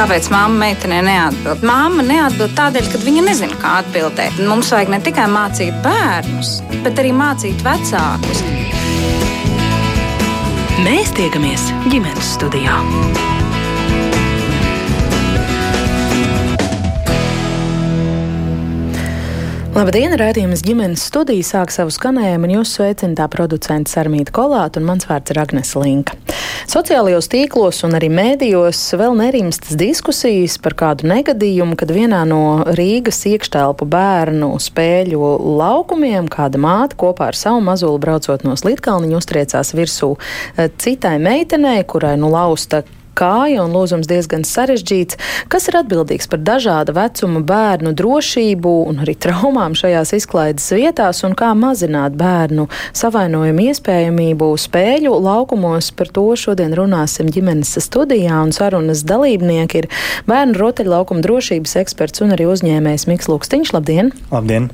Kāpēc mamma meitenei neatbild? Māma neatbild tādēļ, ka viņa nezina, kā atbildēt. Mums vajag ne tikai mācīt bērnus, bet arī mācīt vecākus. Mēs tiekamies ģimenes studijā. Labdien, rādījums ģimenes studija sāk savu skanējumu, un jūs sveicināta producents Armīta Kolāta, un mans vārds ir Agnes Linka. Sociālajos tīklos un arī mēdījos vēl nerimstas diskusijas par kādu negadījumu, kad vienā no Rīgas iekštelpu bērnu spēļu laukumiem kāda māte kopā ar savu mazuli braucot no Slitkalniņa uztriecās virsū eh, citai meitenei, kurai nu lausta kāja un lūzums diezgan sarežģīts. Kas ir atbildīgs par dažāda vecuma bērnu drošību un arī traumām šajās izklaides vietās un kā mazināt bērnu savainojumu iespējamību spēļu laukumos? Par to šodien runāsim ģimenes studijā un sarunas dalībnieki ir bērnu rotaļlaukuma drošības eksperts un arī uzņēmējs Miks Lūkstiņš. Labdien! Labdien!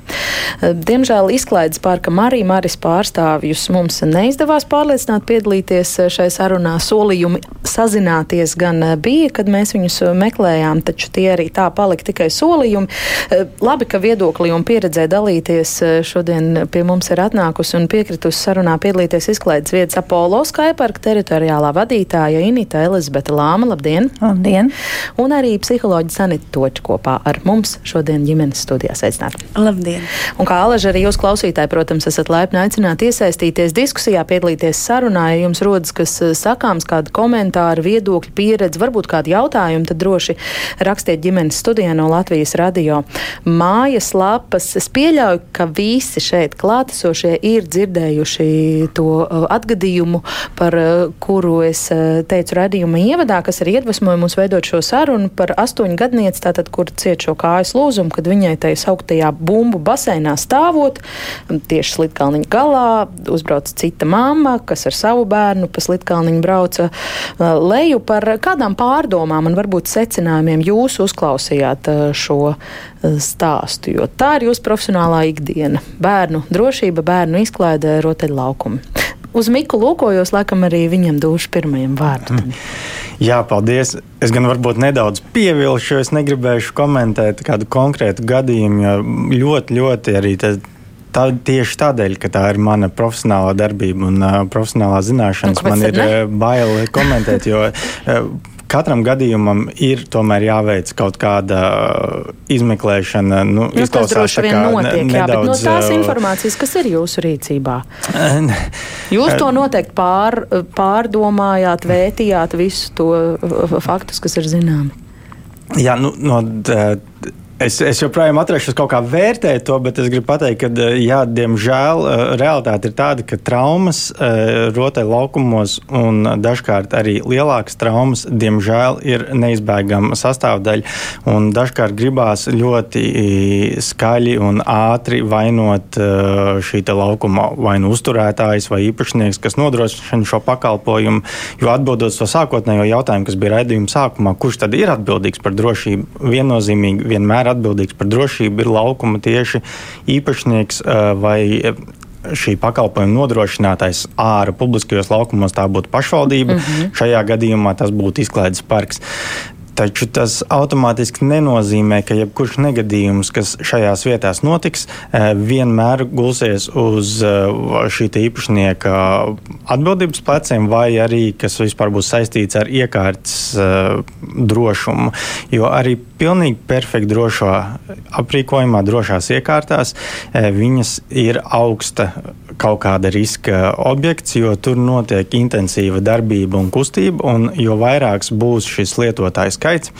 Diemžēl izklaides parka Marija Maris pārstāvjus mums neizdevās pārliecināt piedalīties šai sarunā solījumi sazināties sazināties gan eh, bija, kad mēs viņus eh, meklējām, taču tie arī tā palika tikai solījumi. Eh, labi, ka viedoklī un pieredzē dalīties šodien pie mums ir atnākusi un piekritusi sarunā piedalīties izklaides vietas Apollo Skyparka teritoriālā vadītāja Inita Elizabete Lāma. Labdien! Labdien! Un arī psiholoģi Sanita Toča kopā ar mums šodien ģimenes studijā sveicināt. Labdien! Un kā Alaža arī jūs klausītāji, protams, esat laipni aicināti iesaistīties diskusijā, piedalīties sarunā, ja jums rodas kas sakāms, kādi komentāri, viedokļi pieredzi, varbūt kādi jautājumi, tad droši rakstiet ģimenes studijā no Latvijas radio mājas lapas. Es pieļauju, ka visi šeit klātesošie ir dzirdējuši to uh, atgadījumu, par uh, kuru es uh, teicu radījuma ievadā, kas arī iedvesmoja mums veidot šo sarunu par astoņu gadnieci, tātad, kur ciet šo kājas lūzumu, kad viņai tajā sauktajā bumbu baseinā stāvot, tieši slitkalniņa galā, uzbrauc cita mamma, kas ar savu bērnu pa slitkalniņu brauca leju par kādām pārdomām un varbūt secinājumiem jūs uzklausījāt eh, šo eh, stāstu, jo tā ir jūsu profesionālā ikdiena - bērnu drošība, bērnu izklaide, rotaļlaukumi. Uz Miku lūkojos, laikam arī viņam došu pirmajam vārdam. Mm. Jā, paldies. Es gan varbūt nedaudz pievilšu, jo es negribēšu komentēt kādu konkrētu gadījumu, jo ļoti, ļoti arī tas tā, tieši tādēļ, ka tā ir mana profesionālā darbība un uh, profesionālā zināšanas, nu, man ir ne? bail komentēt, jo uh, katram gadījumam ir tomēr jāveic kaut kāda izmeklēšana. Nu, nu, tas droši vien notiek, nedaudz, jā, bet no tās informācijas, kas ir jūsu rīcībā? Jūs to noteikti pār, pārdomājāt, vētījāt visu to faktus, kas ir zināmi. Jā, nu, no, Es, es joprojām atrašos kaut kā vērtēt to, bet es gribu pateikt, ka, eh, jā, diemžēl, eh, realitāte ir tāda, ka traumas eh, rotaļlaukumos un dažkārt arī lielākas traumas, diemžēl, ir neizbēgama sastāvdaļa. Un dažkārt gribās ļoti skaļi un ātri vainot šī laukuma vai nu uzturētājs vai īpašnieks, kas nodrošina šo pakalpojumu. Jo atbildot to sākotnējo jautājumu, kas bija raidījuma sākumā, kurš tad ir atbildīgs par drošību, viennozīmīgi vienmēr vienmēr atbildīgs par drošību ir laukuma tieši īpašnieks vai šī pakalpojuma nodrošinātais ārā publiskajos laukumos, tā būtu pašvaldība. Mm -hmm. Šajā gadījumā tas būtu izklaides parks. Taču tas automātiski nenozīmē, ka jebkurš negadījums, kas šajās vietās notiks, eh, vienmēr gulsies uz eh, šī īpašnieka atbildības pleciem, vai arī kas vispār būs saistīts ar iekārtas eh, drošumu. Jo arī pilnīgi perfekti drošā aprīkojumā, drošās iekārtās, viņas ir augsta kaut kāda riska objekts, jo tur notiek intensīva darbība un kustība, un jo vairāks būs šis lietotājs skaits,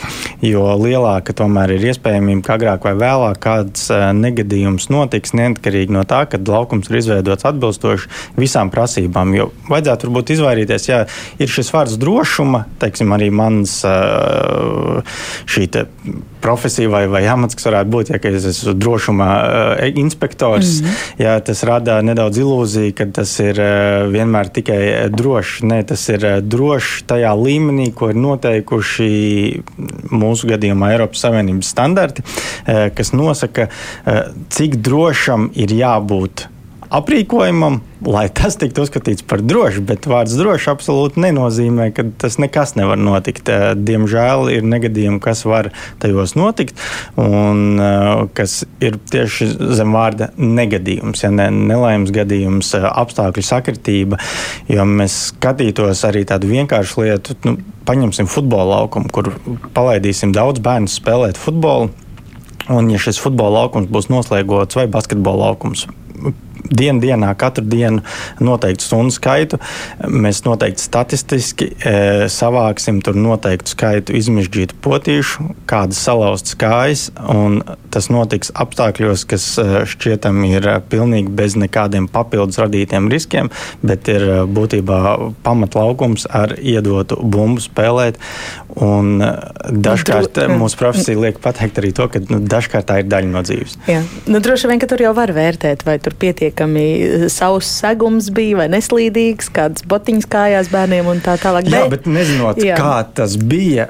jo lielāka tomēr ir iespējamība, ka agrāk vai vēlāk kāds eh, negadījums notiks, neatkarīgi no tā, ka laukums ir izveidots atbilstoši visām prasībām. Jo vajadzētu varbūt izvairīties, ja ir šis vārds drošuma, teiksim, arī mans eh, šī profesija vai, vai amats, kas varētu būt, ja es esmu drošuma uh, inspektors. Mm -hmm. Jā, tas rada nedaudz ilūziju, ka tas ir uh, vienmēr tikai drošs. Nē, tas ir uh, drošs tajā līmenī, ko ir noteikuši mūsu gadījumā Eiropas Savienības standarti, kas nosaka, cik drošam ir jābūt aprīkojumam, lai tas tiktu uzskatīts par drošu, bet vārds droši absolūti nenozīmē, ka tas nekas nevar notikt. Eh, diemžēl ir negadījumi, kas var tajos notikt, un eh, kas ir tieši zem vārda negadījums, ja ne, nelaimes gadījums, eh, apstākļu sakritība. Jo mēs skatītos arī tādu vienkāršu lietu, nu, paņemsim futbola laukumu, kur palaidīsim daudz bērnu spēlēt futbolu. Un, ja šis futbola laukums būs noslēgots vai basketbola laukums, dienu dienā, katru dienu noteiktu stundu skaitu. Mēs noteikti statistiski e, savāksim tur noteiktu skaitu izmežģītu potīšu, kādas salauztas kājas, un tas notiks apstākļos, kas e, šķietam ir pilnīgi bez nekādiem papildus radītiem riskiem, bet ir e, būtībā pamatlaukums ar iedotu bumbu spēlēt. Un e, dažkārt mūsu profesija liek pateikt arī to, ka nu, dažkārt tā ir daļa no dzīves. Jā. Nu, droši vien, ka tur jau var vērtēt, vai tur pietiek pietiekami savs segums bija vai neslīdīgs, kādas botiņas kājās bērniem un tā tālāk. Jā, bet nezinot, jā. kā tas bija,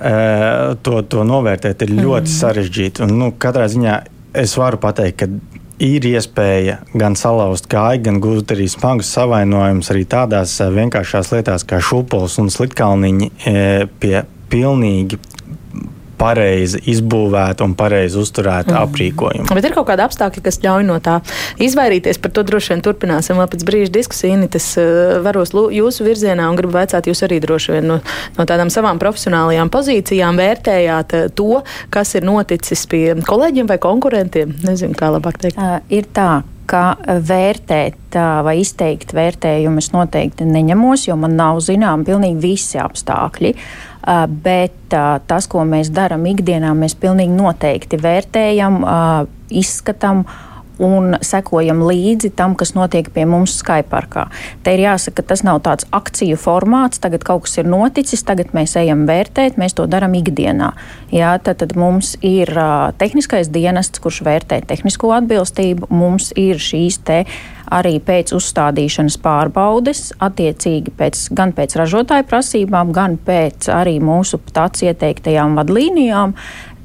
to, to novērtēt ir ļoti mm. sarežģīti. Un, nu, katrā ziņā es varu pateikt, ka ir iespēja gan salauzt kāju, gan gūt arī smagus savainojumus arī tādās vienkāršās lietās kā šūpoles un slitkalniņi pie pilnīgi pareizi izbūvēta un pareizi uzturēta mm. aprīkojuma. Bet ir kaut kāda apstākļa, kas ļauj no tā izvairīties. Par to droši vien turpināsim vēl pēc brīža diskusiju. Tas uh, varos jūsu virzienā un gribu vaicāt, jūs arī droši vien no, no tādām savām profesionālajām pozīcijām vērtējāt uh, to, kas ir noticis pie kolēģiem vai konkurentiem. Nezinu, kā labāk teikt. Uh, ir tā, ka vērtēt vai izteikt vērtējumus noteikti neņemos, jo man nav zināmi pilnīgi visi apstākļi. Bet tas, ko mēs darām ikdienā, mēs pilnīgi noteikti vērtējam, izskatām un sekojam līdzi tam, kas notiek pie mums Skyparkā. Te ir jāsaka, ka tas nav tāds akciju formāts, tagad kaut kas ir noticis, tagad mēs ejam vērtēt, mēs to darām ikdienā. Jā, tad, tad mums ir uh, tehniskais dienests, kurš vērtē tehnisko atbilstību, mums ir šīs te arī pēc uzstādīšanas pārbaudes, attiecīgi pēc, gan pēc ražotāju prasībām, gan pēc arī mūsu tāds ieteiktajām vadlīnijām.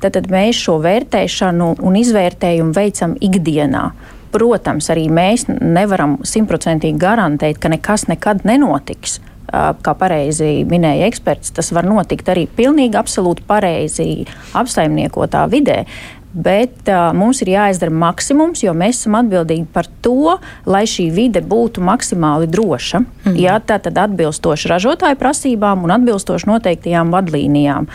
Tad, tad mēs šo vērtēšanu un izvērtējumu veicam ikdienā. Protams, arī mēs nevaram simtprocentīgi garantēt, ka nekas nekad nenotiks. Kā pareizi minēja eksperts, tas var notikt arī pilnīgi absolūti pareizi apsaimniekotā vidē. Bet uh, mums ir jāizdara maksimums, jo mēs esam atbildīgi par to, lai šī vide būtu maksimāli droša. Mm -hmm. Jā, tā tad atbilstoši ražotāju prasībām un atbilstoši noteiktajām vadlīnijām.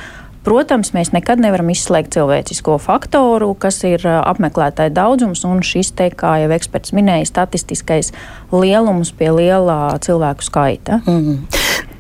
Protams, mēs nekad nevaram izslēgt cilvēcisko faktoru, kas ir apmeklētāju daudzums un šis, te, kā jau eksperts minēja, statistiskais lielums pie lielā cilvēku skaita. Mm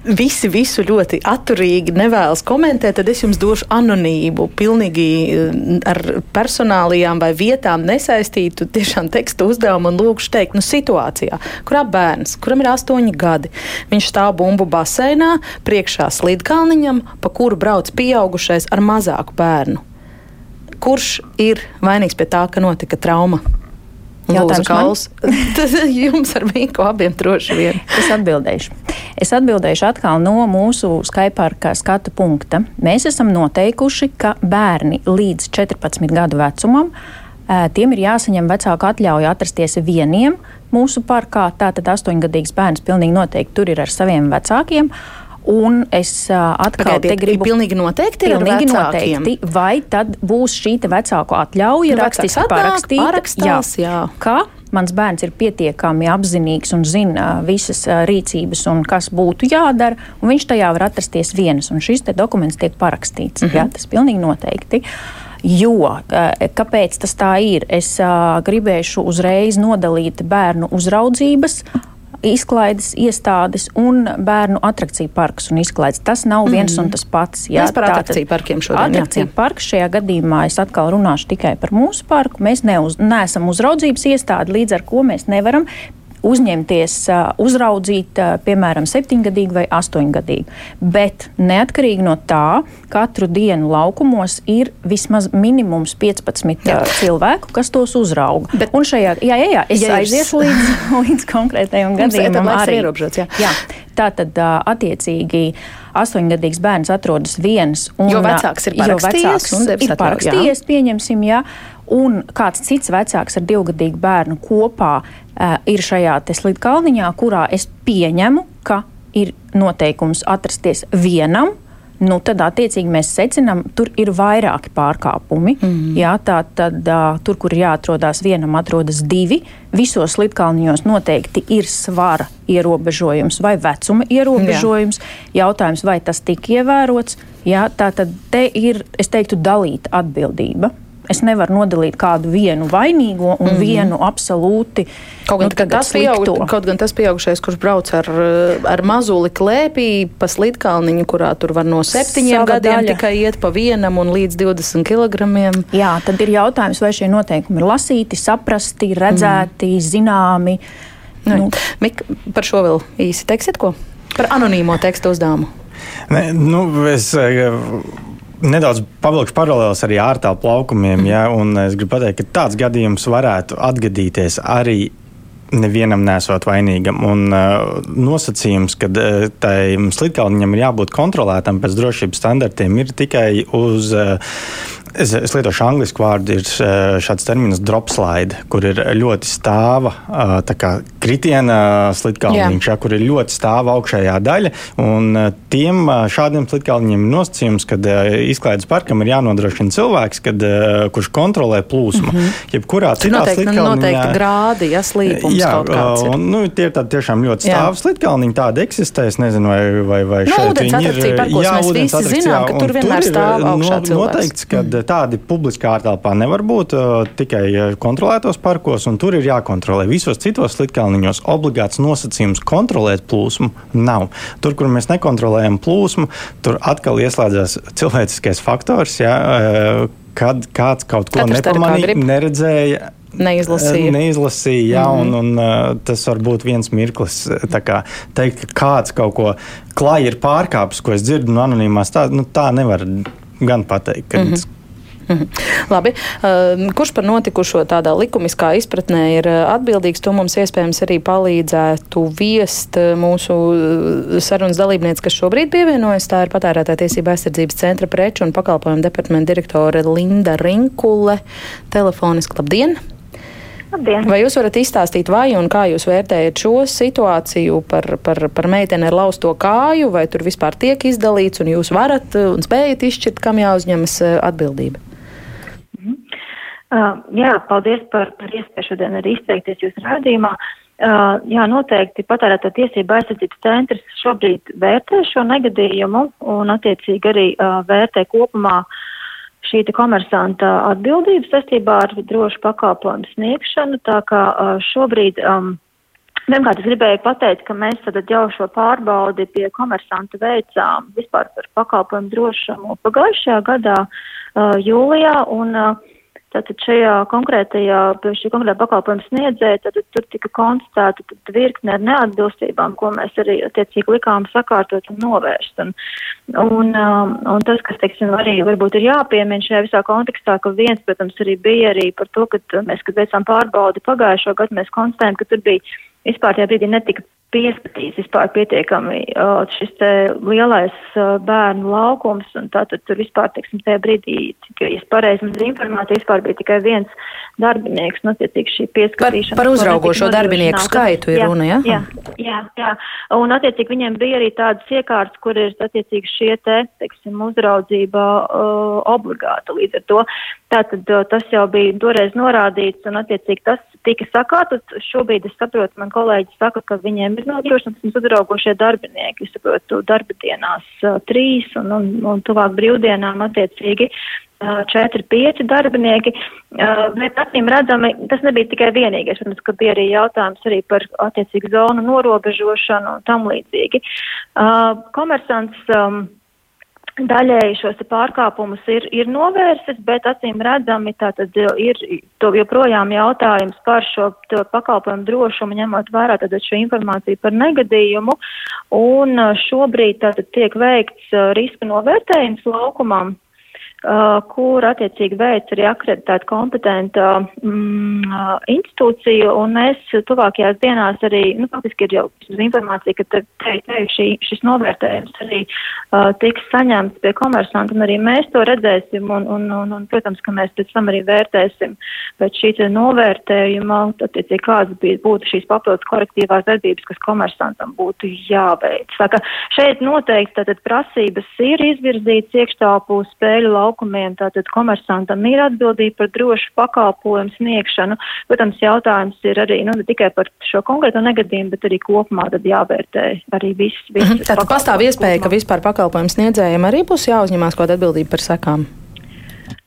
visi visu ļoti atturīgi nevēlas komentēt, tad es jums došu anonīmu, pilnīgi eh, ar personālijām vai vietām nesaistītu tiešām tekstu uzdevumu un lūkšu teikt, nu, situācijā, kurā bērns, kuram ir astoņi gadi, viņš stāv bumbu baseinā, priekšā slīdkalniņam, pa kuru brauc pieaugušais ar mazāku bērnu. Kurš ir vainīgs pie tā, ka notika trauma? Jautājums. Tas jums ar Mīku abiem droši vien. Es atbildēšu. Es atbildēšu atkal no mūsu Skype skatu punkta. Mēs esam noteikuši, ka bērni līdz 14 gadu vecumam tiem ir jāsaņem vecāku atļauja atrasties vieniem mūsu parkā. Tātad astoņgadīgs bērns pilnīgi noteikti tur ir ar saviem vecākiem. Un es uh, atkal Pagaidiet, gribu pilnīgi noteikti, pilnīgi noteikti, vai tad būs šī vecāku atļauja rakstiski parakstīt, jā, jā. ka mans bērns ir pietiekami apzinīgs un zina visas rīcības un kas būtu jādara, un viņš tajā var atrasties viens, un šis dokuments tiek parakstīts. Mm -hmm. jā, tas pilnīgi noteikti. Jo kāpēc tas tā ir? Es uh, gribēšu uzreiz nodalīt bērnu uzraudzības izklaides iestādes un bērnu atrakciju parks un izklaides. Tas nav viens mm. un tas pats. Jā, Mēs par atrakciju parkiem šodien. Atrakciju parks šajā gadījumā es atkal runāšu tikai par mūsu parku. Mēs neuz, neesam uzraudzības iestāde, līdz ar ko mēs nevaram uzņemties, uzraudzīt, piemēram, septiņgadīgu vai astoņgadīgu. Bet neatkarīgi no tā, katru dienu laukumos ir vismaz minimums 15 jā. cilvēku, kas tos uzrauga. Bet, Un šajā, jā, jā, jā, es ja aiziešu līdz, līdz konkrētajam gadījumam. Arī ierobežots, jā. jā. Tā tad attiecīgi astoņgadīgs bērns atrodas viens. Un, jo vecāks ir parakstījies, vecāks ir parakstījies pieņemsim, jā. Un kāds cits vecāks ar divgadīgu bērnu kopā uh, ir šajā slīdkalniņā, kurā es pieņemu, ka ir noteikums atrasties vienam nu, tad attiecīgi mēs secinām, tur ir vairāki pārkāpumi. Mm jā, tā tad uh, tur, kur ir jāatrodas vienam, atrodas divi. Visos lidkalniņos noteikti ir svara ierobežojums vai vecuma ierobežojums. Jā. Jautājums, vai tas tika ievērots? Jā, tā tad te ir, es teiktu, dalīta atbildība. Es nevaru nodalīt kādu vienu vainīgo un mm -hmm. vienu absolūti. Kaut gan, nu, tas pieaug, kaut gan tas pieaugušais, kurš brauc ar, ar mazuli klēpī pa slitkalniņu, kurā tur var no septiņiem Sava gadiem daļa. tikai iet pa vienam un līdz 20 kg. Jā, tad ir jautājums, vai šie noteikumi ir lasīti, saprasti, redzēti, mm. zināmi. Nu. Nu. Mik, par šo vēl īsi teiksiet ko? Par anonīmo tekstu uzdevumu. Ne, nu, es, nedaudz pavilkšu paralēlus arī ārtālu plaukumiem. Mm. Ja, es gribu pateikt, ka tāds gadījums varētu atgadīties arī nevienam nesot vainīgam. Un, uh, nosacījums, ka uh, tai slitkalniņam ir jābūt kontrolētam pēc drošības standartiem, ir tikai uz. Uh, Es, es lietošu angļuiski vārdu, ir šāds termins dropslide, kur ir ļoti stāva kritiena slitkalniņš, ja, kur ir ļoti stāva augšējā daļa. Un tiem šādiem slitkalniņiem ir nosacījums, ka izklaides parkam ir jānodrošina cilvēks, kad, kurš kontrolē plūsmu. Mm -hmm. Jebkurā citā slitkalniņā noteikti grādi, ja slīpums jā, kaut kāds ir. Un, nu, tie ir tādi tiešām ļoti stāvi slitkalniņi, tādi eksistē. Es nezinu, vai, vai, vai nu, šeit viņi ir. Jā, mēs visi zinām, ka tur vienmēr stāv augšā no, cilvēks. Noteikts, ka mm tādi publiskā ārtelpā nevar būt tikai kontrolētos parkos, un tur ir jākontrolē. Visos citos slitkalniņos obligāts nosacījums kontrolēt plūsmu nav. Tur, kur mēs nekontrolējam plūsmu, tur atkal ieslēdzas cilvēciskais faktors. Ja, kad kāds kaut ko nepamanīja, neredzēja, Neizlasīja. Neizlasīja, jā, mm -hmm. un, un uh, tas var būt viens mirklis. Kā teikt, ka kāds kaut ko klāja ir pārkāpis, ko es dzirdu no anonīmās, tā, nu, tā nevar gan pateikt. Kad, mm -hmm. Labi. Ehm, kurš par notikušo tādā likumiskā izpratnē ir eh, atbildīgs, to mums iespējams arī palīdzētu viest eh, mūsu eh, sarunas dalībniece, kas šobrīd pievienojas. Tā ir patērētāja tiesība aizsardzības centra preču un pakalpojumu departamenta direktore Linda Rinkule. Telefoniski labdien! Labdien. Vai jūs varat izstāstīt, vai un kā jūs vērtējat šo situāciju par, par, par meiteni ar lausto kāju, vai tur vispār tiek izdalīts, un jūs varat un spējat izšķirt, kam jāuzņemas atbildība? Uh, jā, paldies par, par iespēju šodien arī izteikties jūsu rādījumā. Uh, jā, noteikti patērētā tiesība aizsardzības centrs šobrīd vērtē šo negadījumu un attiecīgi arī uh, vērtē kopumā šī komersanta atbildības saistībā ar drošu pakalpojumu sniegšanu. Tā kā uh, šobrīd, um, pirmkārt, es gribēju pateikt, ka mēs tad jau šo pārbaudi pie komersanta veicām vispār par pakalpojumu drošumu pagājušajā gadā uh, jūlijā. Un, uh, Tātad šajā konkrētajā, šī konkrētā pakalpojuma sniedzēja, tad tur tika konstatēta virkne ar neatbilstībām, ko mēs arī attiecīgi likām sakārtot un novērst. Un, un, um, un tas, kas, teiksim, arī varbūt ir jāpiemina šajā visā kontekstā, ka viens, protams, arī bija arī par to, ka mēs, kad veicām pārbaudi pagājušo gadu, mēs konstatējam, ka tur bija vispār tajā brīdī netika pieskatīs vispār pietiekami šis te lielais bērnu laukums, un tātad tur vispār, teiksim, tajā brīdī, ja es pareizi mazliet informāciju, vispār bija tikai viens darbinieks, nu, attiecīgi šī pieskatīšana. Par, par uzraugošo darbinieku skaitu ir jā, runa, ja? Jā, jā, jā, un attiecīgi viņiem bija arī tādas iekārtas, kur ir attiecīgi šie te, teiksim, uzraudzība uh, obligāta līdz ar to. Tātad tas jau bija toreiz norādīts, un attiecīgi tas tika sakārtots. Šobrīd es saprotu, man kolēģi saka, ka viņiem ir nodrošināts uzraugošie darbinieki. Es saprotu, darba dienās uh, trīs un, un, un tuvāk brīvdienām attiecīgi uh, četri, pieci darbinieki. Uh, bet acīm redzami, tas nebija tikai vienīgais. Protams, ka bija arī jautājums arī par attiecīgu zonu norobežošanu un tam līdzīgi. Uh, komersants um, daļēji šos pārkāpumus ir, ir novērsis, bet acīm redzami tātad ir to joprojām jautājums par šo pakalpojumu drošumu, ņemot vērā tātad šo informāciju par negadījumu. Un šobrīd tātad tiek veikts riska novērtējums laukumam kur attiecīgi veids arī akreditēta kompetenta mm, uh, institūcija, un mēs tuvākajās dienās arī, nu, faktiski ir jau informācija, ka te, te, te šī, šis novērtējums arī uh, tiks saņemts pie komersanta, un arī mēs to redzēsim, un, un, un, un protams, ka mēs pēc tam arī vērtēsim pēc šī novērtējuma, attiecīgi kādas būtu šīs papildus korektīvās darbības, kas komersantam būtu jāveic. Tā ka šeit noteikti tātad prasības ir izvirzītas iekštāpu spēļu laukumiem, tātad komersantam ir atbildība par drošu pakalpojumu sniegšanu. Protams, jautājums ir arī nu, ne tikai par šo konkrēto negadījumu, bet arī kopumā tad jāvērtē arī viss. viss mhm. Tātad pastāv iespēja, kopumā. ka vispār pakalpojumu sniedzējiem arī būs jāuzņemās kaut atbildība par sekām.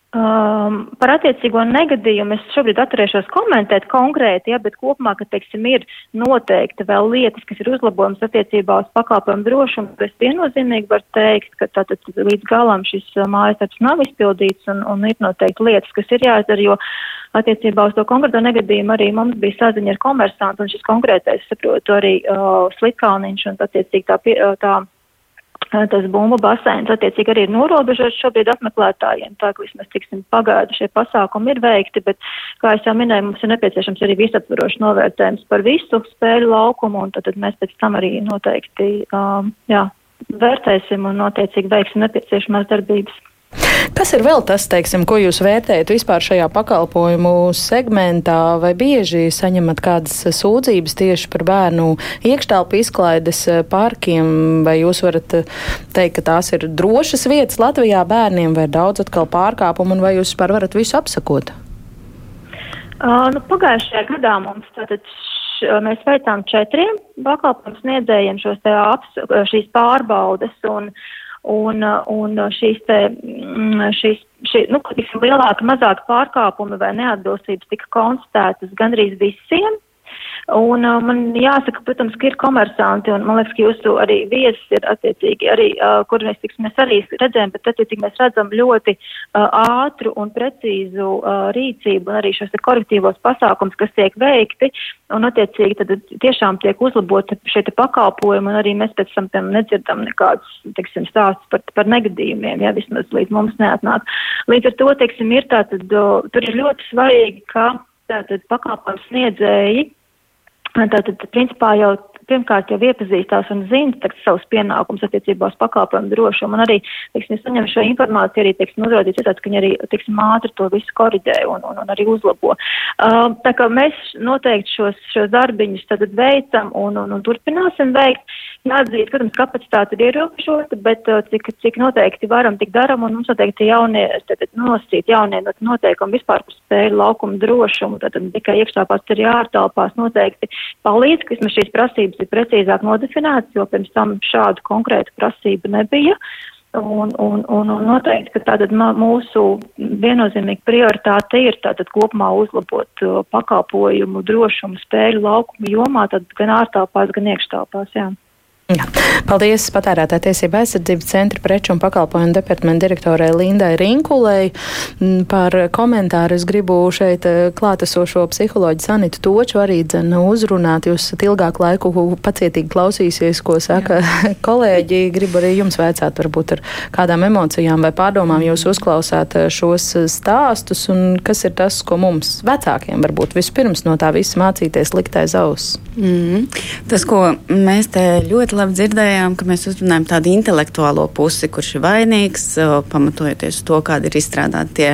Um, par attiecīgo negadījumu es šobrīd atturēšos komentēt konkrēti, ja, bet kopumā, ka, teiksim, ir noteikti vēl lietas, kas ir uzlabojums attiecībā uz pakalpojumu drošumu, es viennozīmīgi varu teikt, ka tātad līdz galam šis uh, mājas darbs nav izpildīts un, un ir noteikti lietas, kas ir jāizdara, jo attiecībā uz to konkrēto negadījumu arī mums bija saziņa ar komersantu un šis konkrētais, saprotu, arī uh, Slikkalniņš un attiecīgi tā, uh, tā tas bumbu baseins attiecīgi arī ir norobežots šobrīd apmeklētājiem, tā ka vismaz tiksim pagaidu šie pasākumi ir veikti, bet, kā es jau minēju, mums ir nepieciešams arī visaptvarošs novērtējums par visu spēļu laukumu, un tad, tad mēs pēc tam arī noteikti, um, jā, vērtēsim un noteicīgi veiksim nepieciešamās darbības. Kas ir vēl tas, teiksim, ko jūs vērtējat vispār šajā pakalpojumu segmentā, vai bieži saņemat kādas sūdzības tieši par bērnu iekštelpu izklaides parkiem, vai jūs varat teikt, ka tās ir drošas vietas Latvijā bērniem, vai daudz atkal pārkāpumu, un vai jūs vispār varat visu apsakot? Uh, nu, pagājušajā gadā mums tātad mēs veicām četriem pakalpojumu sniedzējiem šos aps, šīs pārbaudes, un un, un šīs te, mm, šīs, šī, nu, tiksim, lielāka, mazāka pārkāpumi vai neatbilstības tika konstatētas gandrīz visiem. Un uh, man jāsaka, protams, ka ir komersanti, un man liekas, ka jūsu arī viesis ir attiecīgi arī, uh, kur mēs, tiksim, mēs arī redzējam, bet attiecīgi mēs redzam ļoti uh, ātru un precīzu uh, rīcību un arī šos te korektīvos pasākums, kas tiek veikti, un attiecīgi tad tiešām tiek uzlabota šie te pakalpojumi, un arī mēs pēc tam tam nedzirdam nekādus, teiksim, stāstus par, par negadījumiem, ja vismaz līdz mums neatnāk. Līdz ar to, teiksim, ir tātad, uh, tur ir ļoti svarīgi, ka tātad pakalpojums sniedzēji Tātad, principā jau pirmkārt jau iepazīstās un zina savus pienākumus attiecībā uz pakalpojumu drošumu. Un arī, teiksim, es saņemu šo informāciju, arī, teiksim, uzrādīts tāds, ka viņi arī, teiksim, ātri to visu koriģē un, un, un arī uzlabo. Uh, tā kā mēs noteikti šos, šos darbiņus tad veicam un, un, un turpināsim veikt. Jāatzīst, protams, kapacitāte ir ierobežota, bet uh, cik, cik noteikti varam, tik daram, un mums noteikti jaunie, tad nosīt jaunie noteikumi vispār par spēļu laukumu drošumu, tad tikai iekšāpās arī ārtelpās noteikti palīdz, ka vismaz šīs prasības ir precīzāk nodefinētas, jo pirms tam šādu konkrētu prasību nebija. Un, un, un, un noteikti, ka tātad mūsu viennozīmīgi prioritāte ir tātad kopumā uzlabot uh, pakalpojumu drošumu spēļu laukumu jomā, tad gan ārtelpās, gan iekštelpās, jā. Jā. Paldies patērētāja tiesība aizsardzības centra preču un pakalpojumu departamenta direktorai Lindai Rinkulei mm, par komentāru. Es gribu šeit eh, klātesošo psiholoģu Sanitu Toču arī dzen uzrunāt. Jūs esat ilgāku laiku pacietīgi klausīsies, ko saka Jā. kolēģi. Gribu arī jums vēcāt varbūt ar kādām emocijām vai pārdomām jūs uzklausāt eh, šos stāstus un kas ir tas, ko mums vecākiem varbūt vispirms no tā visa mācīties likt aiz auss. Mm. Tas, ko mēs te ļoti labi dzirdējām, ka mēs uzrunājam tādu intelektuālo pusi, kurš ir vainīgs, pamatojoties to, kādi ir izstrādāti tie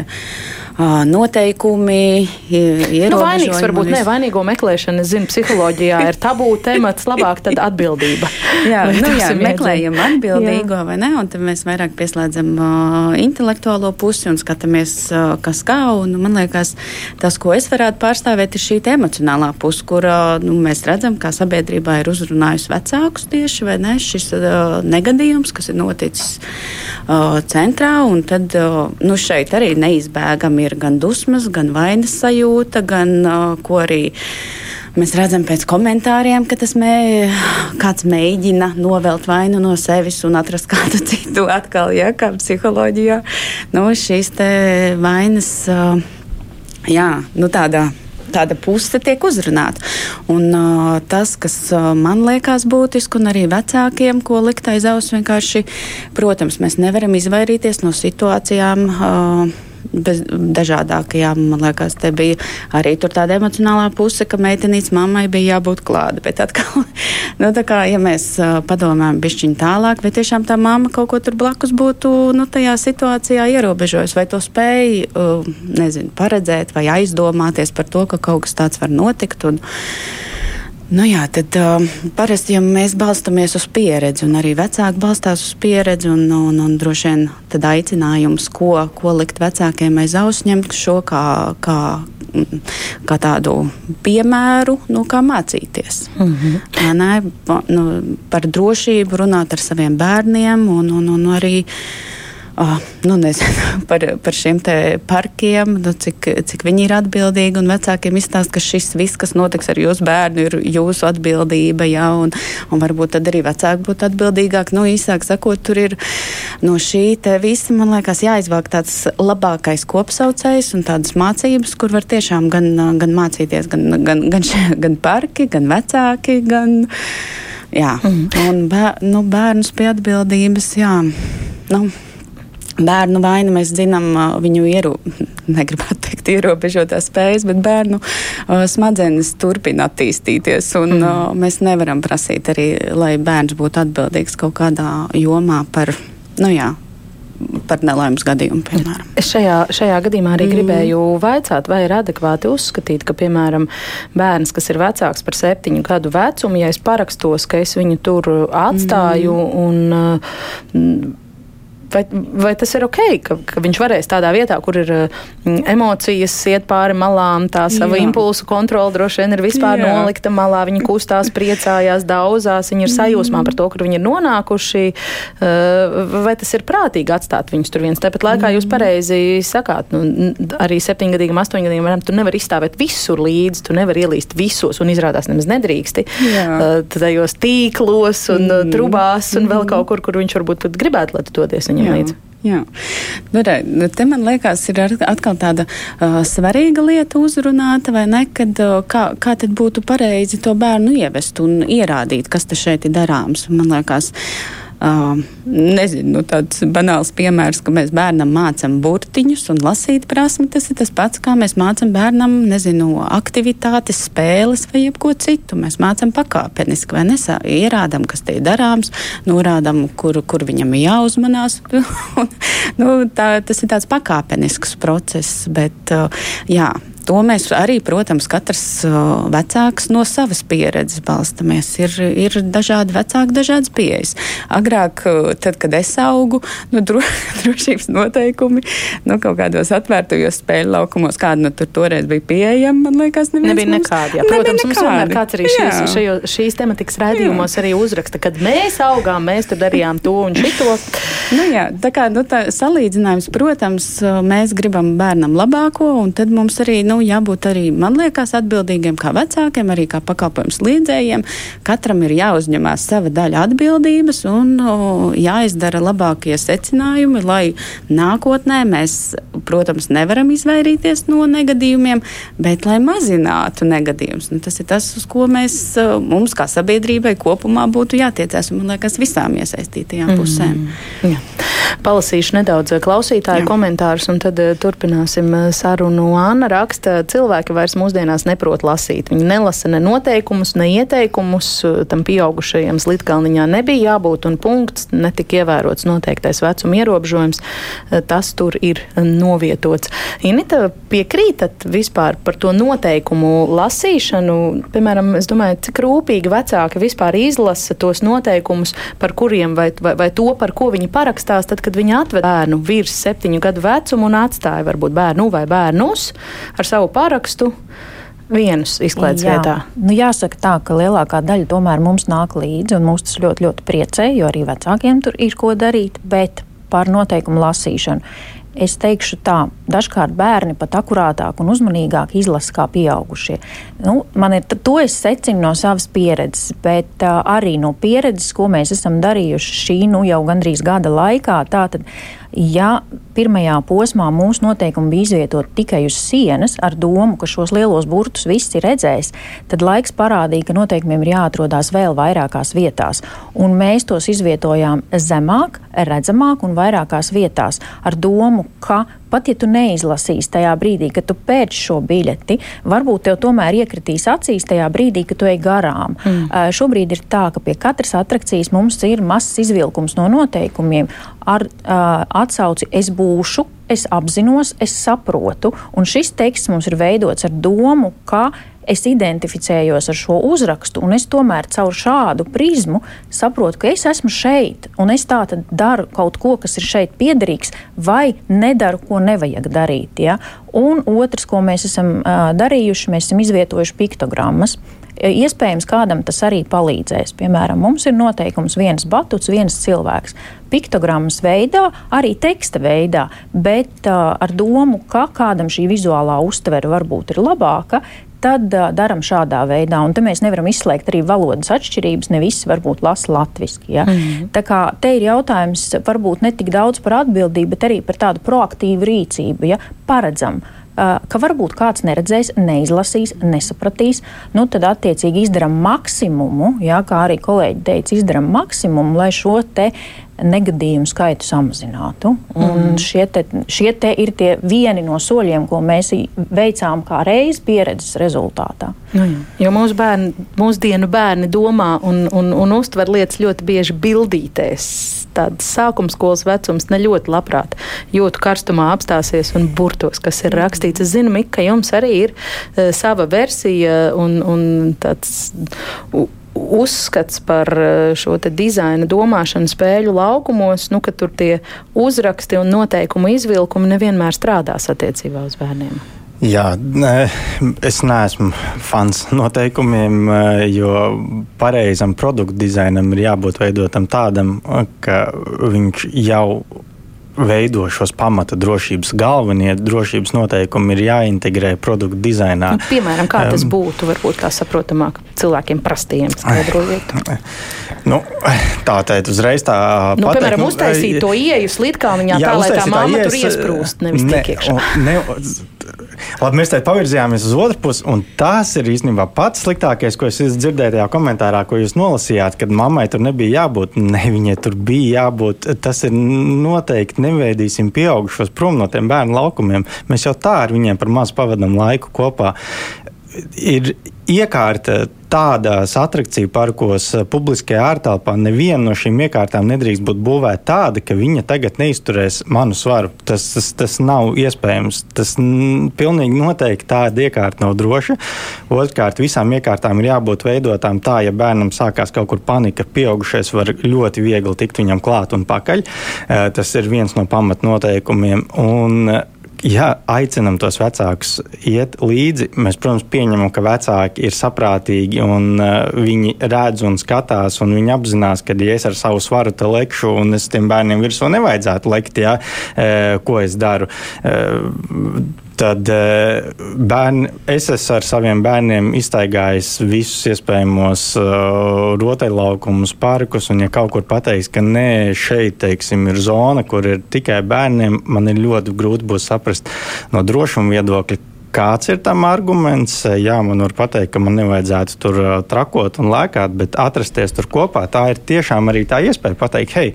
noteikumi, ierobežojumi. Nu, vainīgs varbūt ne vainīgo meklēšana, es zinu, psiholoģijā ir tabū temats, labāk tad atbildība. jā, nu, jā meklējam atbildīgo jā. vai ne, un tad mēs vairāk pieslēdzam uh, intelektuālo pusi un skatāmies, uh, kas kā, un man liekas, tas, ko es varētu pārstāvēt, ir šī emocionālā puse, kur uh, nu, mēs redzam, kā sabiedrībā ir uzrunājusi vecākus tieši, vai ne, šis uh, negadījums, kas ir noticis uh, centrā, un tad, uh, nu, šeit arī neizbēgami ir gan dusmas, gan vainas sajūta, gan ko arī. Mēs redzam pēc komentāriem, ka tas mē, kāds mēģina novelt vainu no sevis un atrast kādu citu atkal, ja, kā psiholoģijā. Nu, šīs vainas, uh, jā, nu tādā tāda puse tiek uzrunāta. Un, uh, tas, kas uh, man liekas būtiski, un arī vecākiem, ko likt aiz auss, vienkārši, protams, mēs nevaram izvairīties no situācijām. Uh, bez dažādākajām. Man liekas, te bija arī tāda emocionālā puse, ka meitenītes mammai bija jābūt klāta. Bet atkal, nu, kā, ja mēs padomājam bišķiņu tālāk, vai tiešām tā mamma kaut ko tur blakus būtu nu, tajā situācijā ierobežojusi, vai to spēja nezinu, paredzēt vai aizdomāties par to, ka kaut kas tāds var notikt. Un, Nu jā, tad uh, parasti ja mēs balstāmies uz pieredzi, un arī vecāki balstās uz pieredzi. Un, un, un droši vien tad aicinājums, ko, ko likt vecākiem aiz auss, ņemt šo kā, kā, kā tādu piemēru, nu, kā mācīties. Mm -hmm. Nē, nu, par drošību runāt ar saviem bērniem un, un, un arī oh, nu, nezinu, par, par šiem parkiem, nu, cik, cik viņi ir atbildīgi. Vecākiem izstāsta, ka šis viss, kas notiks ar jūsu bērnu, ir jūsu atbildība. Jā, un, un varbūt tad arī vecāki būtu atbildīgāki. Nu, īsāk sakot, tur ir no šī visa, man liekas, jāizvāk tāds labākais kopsaucējs un tādas mācības, kur var tiešām gan, gan mācīties, gan, gan, gan, gan parki, gan vecāki. Gan, Jā, mm. un bēr, nu, bērnus pie atbildības, jā. Nu, Bērnu vainu mēs zinām, viņu ieru, negribētu teikt, ierobežotās spējas, bet bērnu uh, smadzenes turpina attīstīties. Un, mm. uh, mēs nevaram prasīt arī, lai bērns būtu atbildīgs kaut kādā jomā par, nu jā, par nelaimes gadījumu, piemēram. Es šajā, šajā gadījumā arī mm. gribēju vaicāt, vai ir adekvāti uzskatīt, ka, piemēram, bērns, kas ir vecāks par septiņu gadu vecumu, ja es parakstos, ka es viņu tur atstāju mm. un. Vai, vai tas ir ok, ka, ka viņš varēs tādā vietā, kur ir mm, emocijas, iet pāri malām, tā sava Jā. impulsu kontrola droši vien ir vispār Jā. nolikta malā. Viņi kustās, priecājās, daudzās, viņi ir sajūsmā par to, kur viņi ir nonākuši. Uh, vai tas ir prātīgi atstāt viņus tur viens? Tāpat laikā jūs pareizi sakāt, nu, arī septiņgadīgam, astoņgadīgam bērnam tu nevari izstāvēt visur līdzi, tu nevari ielīst visos un izrādās nemaz nedrīksti. Uh, tajos tīklos un mm. trubās un vēl kaut kur, kur viņš varbūt pat gribētu, lai tu dodies viņam viņam līdzi. Jā. Nu, re, nu, te man liekas, ir atkal tāda uh, svarīga lieta uzrunāta, vai ne? Kad, uh, kā, kā tad būtu pareizi to bērnu ievest un ierādīt, kas te šeit ir darāms? Man liekas, uh, Uh, nezinu, nu, tāds banāls piemērs, ka mēs bērnam mācām burtiņus un lasīt prasmi. Tas ir tas pats, kā mēs mācām bērnam, nezinu, aktivitātes, spēles vai jebko citu. Mēs mācām pakāpeniski vai nesā, ierādām, kas te ir darāms, norādām, kur, kur viņam jāuzmanās. nu, tā, tas ir tāds pakāpenisks process, bet uh, jā, to mēs arī, protams, katrs vecāks no savas pieredzes balstamies. Ir, ir dažādi vecāki, dažādas pieejas. Agrāk, tad, kad es augu, nu, dro, drošības noteikumi nu, kaut kādos atvērtajos spēļu laukumos, kāda nu, tur toreiz bija pieejama, man liekas, nebija nekāda. Jā. Protams, nebija mums vienmēr kāds arī šīs, šajo, šīs tematikas raidījumos jā. arī uzraksta, kad mēs augām, mēs tur darījām to un šito. nu, jā, tā kā nu, tā salīdzinājums, protams, mēs gribam bērnam labāko, un tad mums arī, nu, nu, jābūt arī, man liekas, atbildīgiem kā vecākiem, arī kā pakalpojums liedzējiem. Katram ir jāuzņemās sava daļa atbildības un o, jāizdara labākie secinājumi, lai nākotnē mēs, protams, nevaram izvairīties no negadījumiem, bet lai mazinātu negadījumus. Nu, tas ir tas, uz ko mēs, mums kā sabiedrībai kopumā būtu jātiecās, un man liekas, visām iesaistītajām mm. pusēm. Jā. Palasīšu nedaudz klausītāju Jā. komentārus, un tad turpināsim sarunu. Anna raksta, cilvēki vairs mūsdienās neprot lasīt. Viņi nelasa ne noteikumus, ne ieteikumus. Tam pieaugušajam Slitkalniņā nebija jābūt un punkts, netika ievērots noteiktais vecuma ierobežojums. Tas tur ir novietots. Inita, piekrītat vispār par to noteikumu lasīšanu? Piemēram, es domāju, cik rūpīgi vecāki vispār izlasa tos noteikumus, par kuriem vai, vai, vai to, par ko viņi parakstās, tad, kad viņi atved bērnu virs septiņu gadu vecumu un atstāja varbūt bērnu vai bērnus ar savu parakstu vienus izklaides Jā. vietā? Nu, jāsaka tā, ka lielākā daļa tomēr mums nāk līdzi, un mūs tas ļoti, ļoti priecē, jo arī vecākiem tur ir ko darīt, bet par noteikumu lasīšanu. Es teikšu tā, dažkārt bērni pat akurātāk un uzmanīgāk izlasa kā pieaugušie. Nu, man ir, to es secinu no savas pieredzes, bet uh, arī no pieredzes, ko mēs esam darījuši šī nu jau gandrīz gada laikā. Tātad Ja pirmajā posmā mūsu noteikumi bija izvietoti tikai uz sienas, ar domu, ka šos lielos burtus viss ir redzējis, tad laiks parādīja, ka noteikumiem ir jāatrodas vēl vairākās vietās. Un mēs tos izvietojām zemāk, redzamāk un vairākās vietās, ar domu, ka pat ja tu neizlasīsi tajā brīdī, kad tu pērci šo biļeti, varbūt tev tomēr iekritīs acīs tajā brīdī, kad tu ej garām. Mm. Uh, šobrīd ir tā, ka pie katras atrakcijas mums ir mazs izvilkums no noteikumiem ar uh, atsauci es būšu. Es apzinos, es saprotu, un šis teksts mums ir veidots ar domu, ka es identificējos ar šo uzrakstu, un es tomēr caur šādu prizmu saprotu, ka es esmu šeit, un es tā tad daru kaut ko, kas ir šeit piederīgs, vai nedaru, ko nevajag darīt. Ja? Un otrs, ko mēs esam uh, darījuši, mēs esam izvietojuši piktogrammas. Iespējams, kādam tas arī palīdzēs. Piemēram, mums ir noteikums viens batuts, viens cilvēks. Piktogrammas veidā, arī teksta veidā, bet uh, ar domu, ka kādam šī vizuālā uztvere varbūt ir labāka, tad uh, darām šādā veidā. Un te mēs nevaram izslēgt arī valodas atšķirības. Ne visi varbūt lasa latviešu. Ja? Mm -hmm. Tā kā te ir jautājums varbūt ne tik daudz par atbildību, bet arī par tādu proaktīvu rīcību. Ja? Paredzam, ka varbūt kāds neredzēs, neizlasīs, nesapratīs, nu tad attiecīgi izdarām maksimumu, jā, kā arī kolēģi teica, izdarām maksimumu, lai šo te negadījumu skaitu samazinātu. Mm. Šie, te, šie te ir tie vieni no soļiem, ko mēs veicām kā reizi pieredzes rezultātā. Nu, jā. jo mūsu bērni, mūsdienu bērni domā un, un, un uztver lietas ļoti bieži bildītēs. Tāds sākuma skolas vecums ne ļoti labprāt jūtu karstumā apstāsies un burtos, kas ir rakstīts. Es zinu, Mika, jums arī ir uh, sava versija un, un tāds. Uh, uzskats par eh, šo dizaina domāšanu spēļu laukumos, nu, ka tur tie uzraksti un noteikumu izvilkumi nevienmēr strādās attiecībā uz bērniem. Jā, es neesmu fans noteikumiem, eh, jo pareizam produktu dizainam ir jābūt veidotam tādam, ka viņš jau veido šos pamata drošības galvenie drošības noteikumi ir jāintegrē produktu dizainā. Nu, piemēram, kā tas būtu, varbūt tā saprotamāk cilvēkiem prastiem skaidrojiet. Nu, tā teikt, uzreiz tā. Nu, pateikt, piemēram, nu, uztaisīt to ieju slidkalniņā jā, tā, lai tā māma ies, tur iesprūst, nevis ne, tiek iekšā. Ne, Labi, mēs te pavirzījāmies uz otru pusi, un tas ir īstenībā pats sliktākais, ko es dzirdēju tajā komentārā, ko jūs nolasījāt, kad mammai tur nebija jābūt. Ne, viņai tur bija jābūt. Tas ir noteikti neveidīsim pieaugušos prom no tiem bērnu laukumiem. Mēs jau tā ar viņiem par maz pavadām laiku kopā ir iekārta tādās attrakciju parkos, eh, publiskajā ārtelpā. Neviena no šīm iekārtām nedrīkst būt būvēta tāda, ka viņa tagad neizturēs manu svaru. Tas, tas, tas nav iespējams. Tas n, pilnīgi noteikti tāda iekārta nav droša. Otrkārt, visām iekārtām ir jābūt veidotām tā, ja bērnam sākās kaut kur panika, pieaugušais var ļoti viegli tikt viņam klāt un pakaļ. Eh, tas ir viens no pamatnoteikumiem. Un, ja aicinam tos vecākus iet līdzi, mēs, protams, pieņemam, ka vecāki ir saprātīgi un uh, viņi redz un skatās, un viņi apzinās, ka, ja es ar savu svaru te lekšu, un es tiem bērniem virsū nevajadzētu lekt, ja, uh, ko es daru. Uh, tad eh, bērni, es esmu ar saviem bērniem iztaigājis visus iespējamos uh, rotaļlaukumus, parkus. Un, ja kaut kur pateiks, ka nē, šeit teiksim, ir zona, kur ir tikai bērniem, man ir ļoti grūti būs saprast no drošuma viedokļa. Kāds ir tam arguments? Jā, man var pateikt, ka man nevajadzētu tur uh, trakot un lēkāt, bet atrasties tur kopā, tā ir tiešām arī tā iespēja pateikt, hei,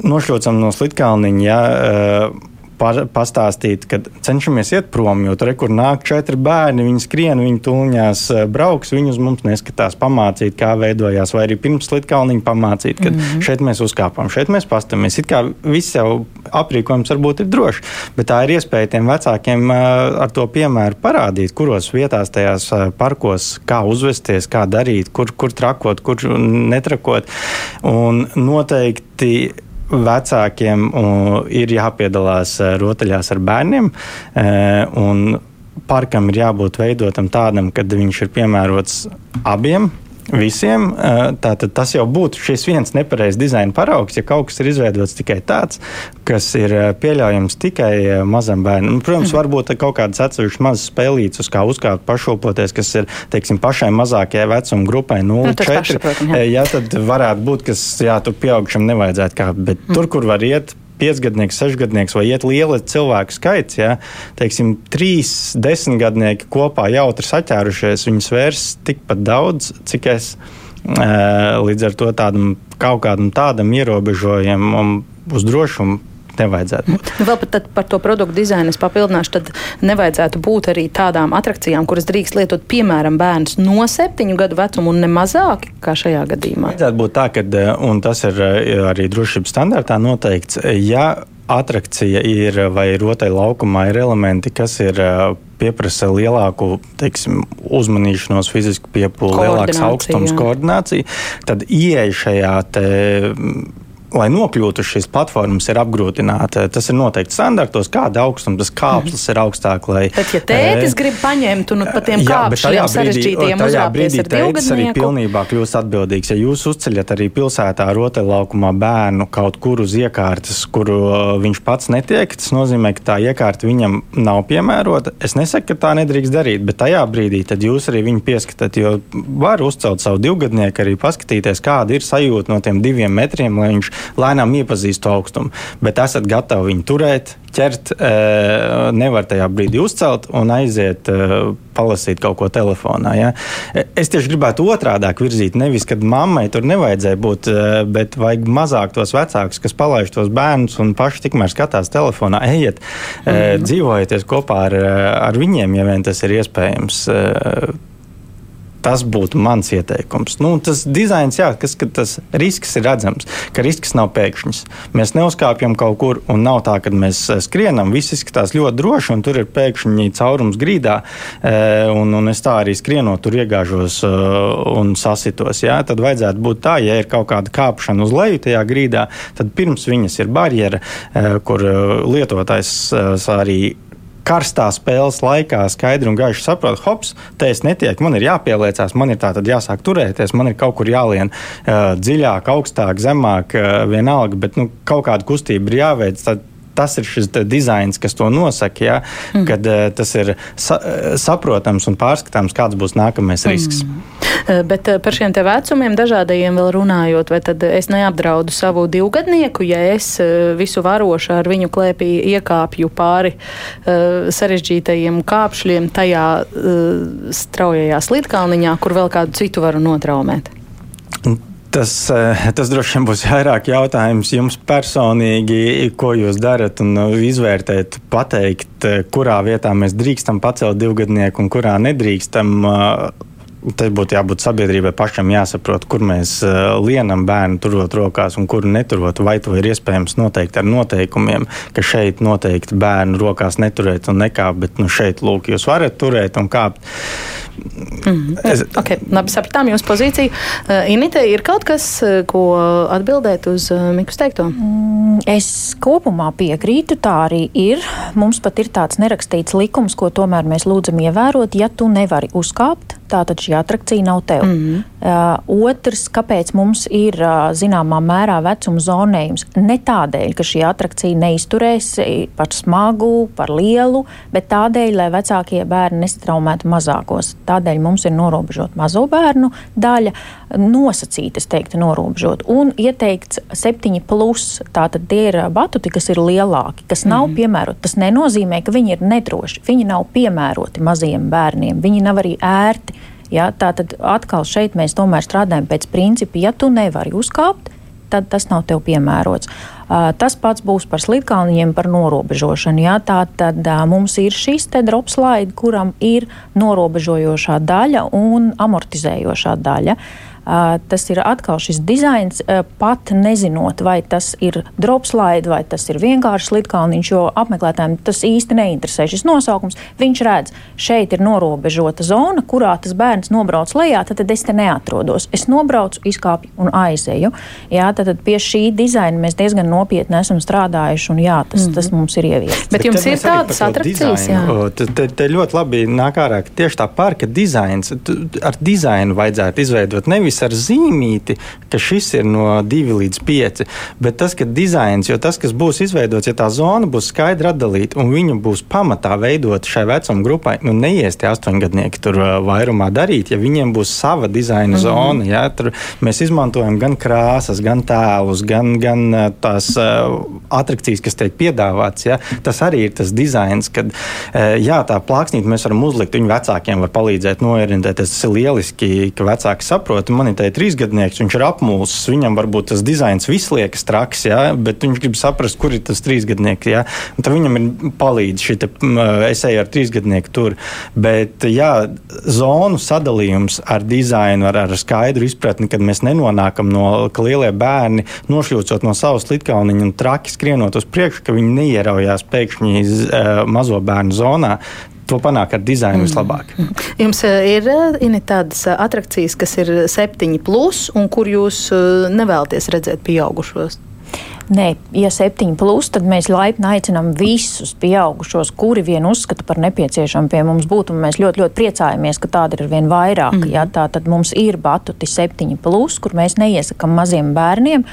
nošļūcam no slitkalniņa. Ja, uh, pastāstīt, ka cenšamies iet prom, jo tur kur nāk četri bērni, viņi skrien, viņi tūlņās eh, brauks, viņi uz mums neskatās, pamācīt, kā veidojās, vai arī pirms slitkalniņa pamācīt, ka mm -hmm. šeit mēs uzkāpam, šeit mēs pastamies. It kā viss jau aprīkojums varbūt ir drošs, bet tā ir iespēja tiem vecākiem eh, ar to piemēru parādīt, kuros vietās tajās eh, parkos, kā uzvesties, kā darīt, kur, kur trakot, kur netrakot. Un noteikti vecākiem ir jāpiedalās e, rotaļās ar bērniem. E, parkam ir jābūt veidotam tādam, kad viņš ir piemērots abiem visiem. Tātad tas jau būtu šis viens nepareizs dizaina paraugs, ja kaut kas ir izveidots tikai tāds, kas ir pieļaujams tikai mazam bērnam. Nu, protams, mm. varbūt kaut kādas atsevišķas mazas spēlītas, kā uzkāpt, pašopoties, kas ir teiksim, pašai mazākajai vecuma grupai 0,4. Nu, jā. jā, tad varētu būt, kas jā, tur pieaugušam nevajadzētu kāpt, bet mm. tur, kur var iet piecgadnieks, sešgadnieks vai iet liela cilvēku skaits, ja, teiksim, trīs desmitgadnieki kopā jautri saķērušies, viņi svērs tikpat daudz, cik es. Līdz ar to tādam kaut kādam tādam ierobežojumam uz drošumu nevajadzētu būt. Nu, vēl pat par to produktu dizainu es papildināšu, tad nevajadzētu būt arī tādām atrakcijām, kuras drīkst lietot, piemēram, bērns no septiņu gadu vecuma un ne mazāk kā šajā gadījumā. Vajadzētu būt tā, ka, eh, un tas ir eh, arī drošības standartā noteikts, ja atrakcija ir vai rotaļlaukumā ir elementi, kas ir eh, pieprasa lielāku teiksim, uzmanīšanos, fizisku piepūli, lielāks augstums, koordināciju, tad ieeja šajā lai nokļūtu uz šīs platformas, ir apgrūtināta. Tas ir noteikti standartos, kāda augstuma tas kāpnes ir augstāk. Lai, bet, ja tētis e, grib paņemt un pat tiem kāpšiem sarežģītiem uzvākties ar tētis arī pilnībā kļūst atbildīgs. Ja jūs uzceļat arī pilsētā rotaļlaukumā bērnu kaut kur uz iekārtas, kuru viņš pats netiek, tas nozīmē, ka tā iekārta viņam nav piemērota. Es nesaku, ka tā nedrīkst darīt, bet tajā brīdī jūs arī viņu pieskatāt, jo var uzcelt savu divgadnieku, arī paskatīties, kāda ir sajūta no tiem diviem metriem, lai viņš lēnām iepazīst to augstumu. Bet esat gatavi viņu turēt, ķert, eh, nevar tajā brīdī uzcelt un aiziet eh, palasīt kaut ko telefonā. Ja? Es tieši gribētu otrādi virzīt, nevis, kad mammai tur nevajadzēja būt, bet vajag mazāk tos vecākus, kas palaiž tos bērnus un paši tikmēr skatās telefonā. Ejiet, mm. dzīvojieties kopā ar, ar viņiem, ja vien tas ir iespējams Tas būtu mans ieteikums. Nu, tas dizains, jā, kas, tas risks ir redzams, ka risks nav pēkšņs. Mēs neuzkāpjam kaut kur, un nav tā, ka mēs eh, skrienam. Viss izskatās ļoti droši, un tur ir pēkšņi caurums grīdā. Eh, un, un es tā arī skrienot, tur iegāžos eh, un sasitos. Jā. Tad vajadzētu būt tā, ja ir kaut kāda kāpšana uz leju tajā grīdā, tad pirms viņas ir barjera, kur lietotājs arī karstā spēles laikā skaidri un gaiši saprot, hops, te es netieku, man ir jāpieliecās, man ir tā tad jāsāk turēties, man ir kaut kur jālien uh, dziļāk, augstāk, zemāk, uh, vienalga, bet nu, kaut kāda kustība ir jāveic. Tad, tas ir šis dizains, kas to nosaka, ja, mm. kad uh, tas ir sa saprotams un pārskatāms, kāds būs nākamais mm. risks. Uh, bet par šiem vecumiem dažādajiem vēl runājot, vai tad es neapdraudu savu divgadnieku, ja es visu varošu ar viņu klēpī iekāpju pāri uh, sarežģītajiem kāpšļiem tajā uh, straujajā slitkalniņā, kur vēl kādu citu varu notraumēt? Tas, eh, tas droši vien būs vairāk jautājums jums personīgi, ko jūs darat un eh, izvērtēt, pateikt, eh, kurā vietā mēs drīkstam pacelt divgadnieku un kurā nedrīkstam. Te būtu jābūt sabiedrībai pašam jāsaprot, kur mēs lienam bērnu turot rokās un kuru neturot. Vai to ir iespējams noteikt ar noteikumiem, ka šeit noteikti bērnu rokās neturēt un nekāpt, bet nu, šeit lūk, jūs varat turēt un kāpt. Mm, es... okay, labi, sapratām jūsu pozīciju. Uh, Inite, ir kaut kas, ko atbildēt uz uh, Mikus teikto? Mm, es kopumā piekrītu, tā arī ir. Mums pat ir tāds nerakstīts likums, ko tomēr mēs lūdzam ievērot, ja tu nevari uzkāpt tātad šī atrakcija nav tev. Mm -hmm. uh, otrs, kāpēc mums ir uh, zināmā mērā vecuma zonējums? Ne tādēļ, ka šī atrakcija neizturēs par smagu, par lielu, bet tādēļ, lai vecākie bērni nestraumētu mazākos. Tādēļ mums ir norobežota mazo bērnu daļa, nosacīta, es teiktu, norobežot. Un ieteikts septiņi plus, tātad tie ir batuti, kas ir lielāki, kas nav mm -hmm. piemēroti. Tas nenozīmē, ka viņi ir nedroši. Viņi nav piemēroti maziem bērniem. Viņi nav arī ērti. Ja, tā tad atkal šeit mēs tomēr strādājam pēc principa, ja tu nevari uzkāpt, tad tas nav tev piemērots. Uh, tas pats būs par slitkalniņiem, par norobežošanu. Jā, tā tad uh, mums ir šis te dropslaidi, kuram ir norobežojošā daļa un amortizējošā daļa. Uh, Tas ir atkal šis dizains, pat nezinot, vai tas ir dropslide vai tas ir vienkārši slitkalniņš, jo apmeklētājiem tas īsti neinteresē šis nosaukums. Viņš redz, šeit ir norobežota zona, kurā tas bērns nobrauc lejā, tad, tad es te neatrodos. Es nobraucu, izkāpju un aizēju. Jā, tad, tad pie šī dizaina mēs diezgan nopietni esam strādājuši, un jā, tas, mm -hmm. tas mums ir ieviests. Bet, Bet jums ir tādas atrakcijas, jā? Te, te, te ļoti labi nāk ārā, tieši tā parka dizains, ar dizainu vajadzētu izveidot nevis nevis ar zīmīti, ka šis ir no 2 līdz 5, bet tas, ka dizains, jo tas, kas būs izveidots, ja tā zona būs skaidri atdalīta un viņu būs pamatā veidot šai vecuma grupai, nu neies tie astoņgadnieki tur vairumā darīt, ja viņiem būs sava dizaina mm -hmm. zona. Ja, tur mēs izmantojam gan krāsas, gan tēlus, gan, gan tās uh, atrakcijas, kas tiek piedāvātas. Ja, tas arī ir tas dizains, kad uh, jā, tā plāksnīte mēs varam uzlikt, viņu vecākiem var palīdzēt noorientēties. Tas ir lieliski, ka vecāki saprot, man te trīsgadnieks, viņš ir apmulsis, viņam varbūt tas dizains viss liekas traks, ja, bet viņš grib saprast, kur ir tas trīsgadnieks. Ja, tad viņam ir palīdz šī te, es eju ar trīsgadnieku tur. Bet jā, zonu sadalījums ar dizainu, ar, ar skaidru izpratni, kad mēs nenonākam no lielie bērni, nošļūcot no savas litkauniņa un traki skrienot uz priekšu, ka viņi neieraujās pēkšņi uh, mazo bērnu zonā to panāk ar dizainu vislabāk. Jums eh, ir eh, tādas eh, attrakcijas, kas ir septiņi plus, un kur jūs nevēlaties redzēt pieaugušos? Nē, ja septiņi plus, tad mēs laipni aicinām visus pieaugušos, kuri vien uzskata par nepieciešamu pie mums būt. Mēs ļoti, ļoti priecājamies, ka tāda ir vien vairāk. Mm. Ja, tā tad mums ir batuti septiņi plus, kur mēs neiesakām maziem bērniem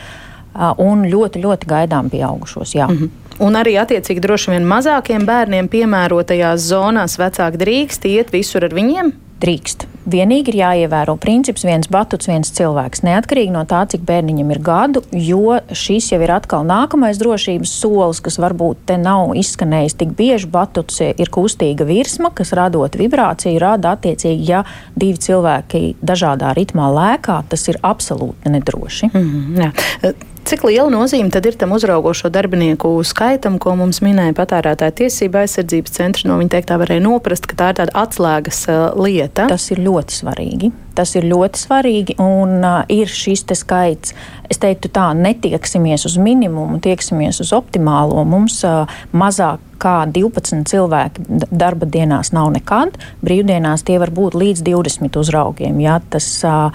un ļoti, ļoti gaidām pieaugušos. Jā. Mm -hmm. Un arī attiecīgi droši vien mazākiem bērniem piemērotajās zonās vecāki drīkst iet visur ar viņiem? Drīkst. Vienīgi ir jāievēro princips viens batuts, viens cilvēks. Neatkarīgi no tā, cik bērniņam ir gadu, jo šis jau ir atkal nākamais drošības solis, kas varbūt te nav izskanējis tik bieži. Batuts ir kustīga virsma, kas radot vibrāciju, rada attiecīgi, ja divi cilvēki dažādā ritmā lēkā, tas ir absolūti nedroši. Mm -hmm, jā. Cik liela nozīme tad ir tam uzraugošo darbinieku skaitam, ko mums minēja patērētāja tiesība aizsardzības centrs? No viņa teiktā varēja noprast, ka tā ir tāda atslēgas uh, lieta. Tas ir ļoti svarīgi. Tas ir ļoti svarīgi un uh, ir šis skaits. Es teiktu tā, netieksimies uz minimumu, tieksimies uz optimālo. Mums uh, mazāk kā 12 cilvēki darba dienās nav nekad. Brīvdienās tie var būt līdz 20 uzraugiem. Ja? Tas, uh,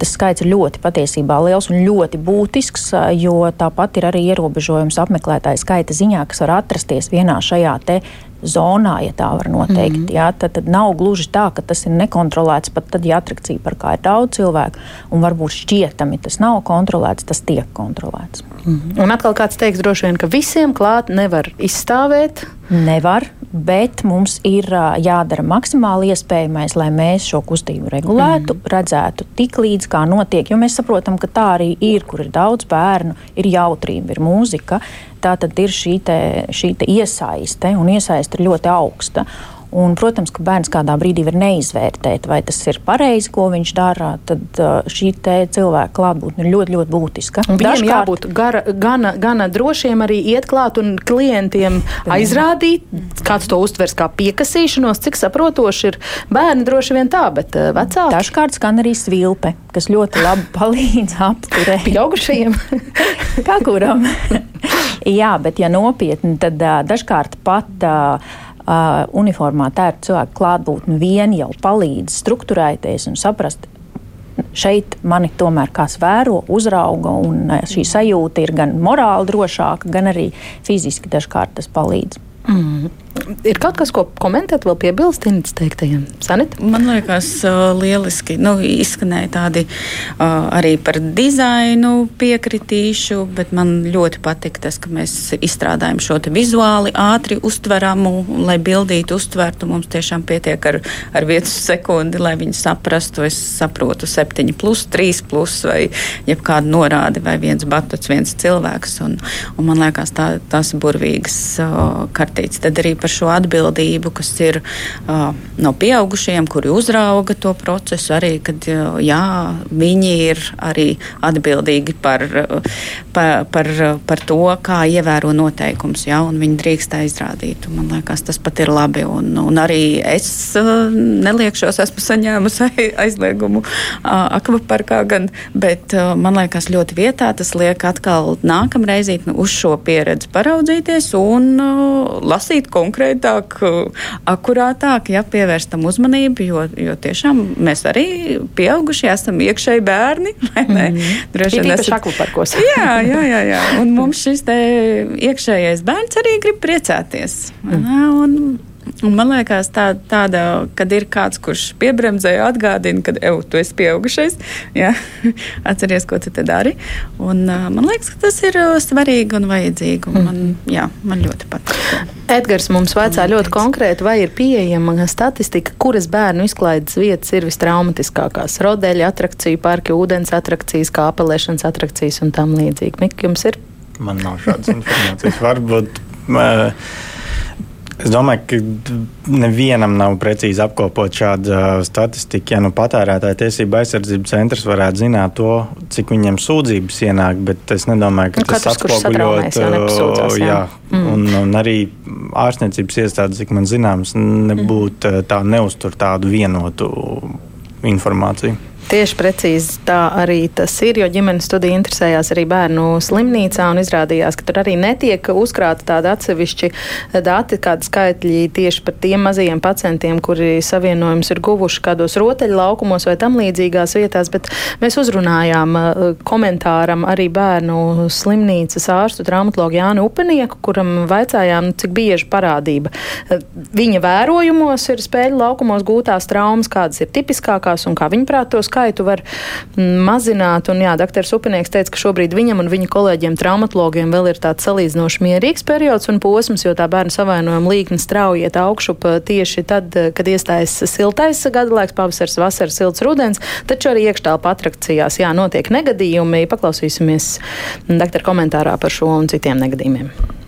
tas skaits ir ļoti patiesībā liels un ļoti būtisks, jo tāpat ir arī ierobežojums apmeklētāju skaita ziņā, kas var atrasties vienā šajā zonā, ja tā var noteikt. Mm -hmm. jā, tad, tad nav gluži tā, ka tas ir nekontrolēts. Pat tad, ja atrakcija par kā ir daudz cilvēku, un varbūt šķietami tas nav kontrolēts, tas tiek kontrolēts. -hmm. Un atkal kāds teiks, droši vien, ka visiem klāt nevar izstāvēt. Nevar, bet mums ir jādara maksimāli iespējamais, lai mēs šo kustību regulētu, mm. redzētu tik līdz kā notiek. Jo mēs saprotam, ka tā arī ir, kur ir daudz bērnu, ir jautrība, ir mūzika tā tad ir šī, te, šī te iesaiste, un iesaiste ir ļoti augsta. Un, protams, ka bērns kādā brīdī var neizvērtēt, vai tas ir pareizi, ko viņš dara. Tad šī cilvēka klātbūtne ir ļoti, ļoti būtiska. Viņam Dažkārt... jābūt gara, gana, gana drošiem arī iet klāt un klientiem aizrādīt, kāds to uztvers kā piekasīšanos, cik saprotoši ir bērni droši vien tā, bet vecāki. Dažkārt skan arī svilpe, kas ļoti labi palīdz apturēt. Pieaugušajiem? kā kuram? Jā, bet ja nopietni, tad dažkārt pat. Uh, uh, uniformā tērpa cilvēku klātbūtne vien jau palīdz struktūrēties un saprast. Šeit mani tomēr kāds vēro, uzrauga, un šī sajūta ir gan morāli drošāka, gan arī fiziski dažkārt tas palīdz. Mm. Ir kaut kas, ko komentēt, vēl piebilst Inês teiktajiem? Sanit? Man liekas, uh, lieliski. Nu, izskanēja tādi uh, arī par dizainu piekritīšu, bet man ļoti patīk tas, ka mēs izstrādājam šo vizuāli ātri uztveramu, lai bildītu uztvertu. Mums tiešām pietiek ar, ar vietas sekundi, lai viņi saprastu. Es saprotu 7, plus 3, plus vai jebkāda norāde, vai viens batuts, viens cilvēks. Un, un man liekas, tā, tās burvīgas uh, kartītes. Tad arī par šo atbildību, kas ir uh, no pieaugušiem, kuri uzrauga to procesu, arī kad jā, viņi ir arī atbildīgi par, par, par, par to, kā ievēro noteikums, jā, un viņi drīkst izrādīt. Un, man liekas, tas pat ir labi. Un, un arī es neliekšos, esmu saņēmusi aizliegumu akvaparkā, gan, bet man liekas ļoti vietā tas liek atkal nākamreiz nu, uz šo pieredzi paraudzīties un uh, lasīt konkrēti konkrētāk, akurātāk, ja pievērstam uzmanību, jo, jo tiešām mēs arī pieaugušie esam iekšēji bērni. Mm. Droši vien tas ir akvaparkos. jā, jā, jā, jā. Un mums šis te iekšējais bērns arī grib priecāties. Mm. Un Un man liekas, tā, tāda, kad ir kāds, kurš piebremzēja, atgādina, ka, ej, tu esi pieaugušais, jā, atceries, ko tu te dari. Un, man liekas, ka tas ir svarīgi un vajadzīgi. Un man, mhm. jā, man ļoti patīk. Edgars mums vaicā ļoti konkrēti, vai ir pieejama statistika, kuras bērnu izklaides vietas ir vistraumatiskākās. Rodeļa atrakciju, parki, ūdens atrakcijas, kāpelēšanas atrakcijas un tam līdzīgi. Mik, jums ir? Man nav šādas informācijas. Varbūt. Uh, Es domāju, ka nevienam nav precīzi apkopot šādu uh, statistiku. Ja nu patērētāja tiesība aizsardzības centrs varētu zināt to, cik viņiem sūdzības ienāk, bet es nedomāju, ka nu, tas atspoguļot. Jā, jā. Mm. Un, un arī ārstniecības iestādes, cik man zināms, nebūtu mm. tā neuztur tādu vienotu informāciju. Tieši precīzi tā arī tas ir, jo ģimenes studija interesējās arī bērnu slimnīcā un izrādījās, ka tur arī netiek uzkrāta tāda atsevišķi dati, kādi skaitļi tieši par tiem mazajiem pacientiem, kuri savienojums ir guvuši kādos rotaļu laukumos vai tam līdzīgās vietās, bet mēs uzrunājām uh, komentāram arī bērnu slimnīcas ārstu traumatologu Jānu Upenieku, kuram vaicājām, nu, cik bieži parādība. Uh, viņa vērojumos ir spēļu laukumos gūtās traumas, kādas ir tipiskākās un kā viņa prāt to skaitļi skaitu var mm, mazināt. Un, jā, doktors Upinieks teica, ka šobrīd viņam un viņa kolēģiem traumatologiem vēl ir tāds salīdzinoši mierīgs periods un posms, jo tā bērnu savainojuma līkne strauji iet augšup tieši tad, kad iestājas siltais gada laiks, pavasars, vasaras, silts rudens, taču arī iekštelpa atrakcijās, jā, notiek negadījumi. Paklausīsimies doktora komentārā par šo un citiem negadījumiem.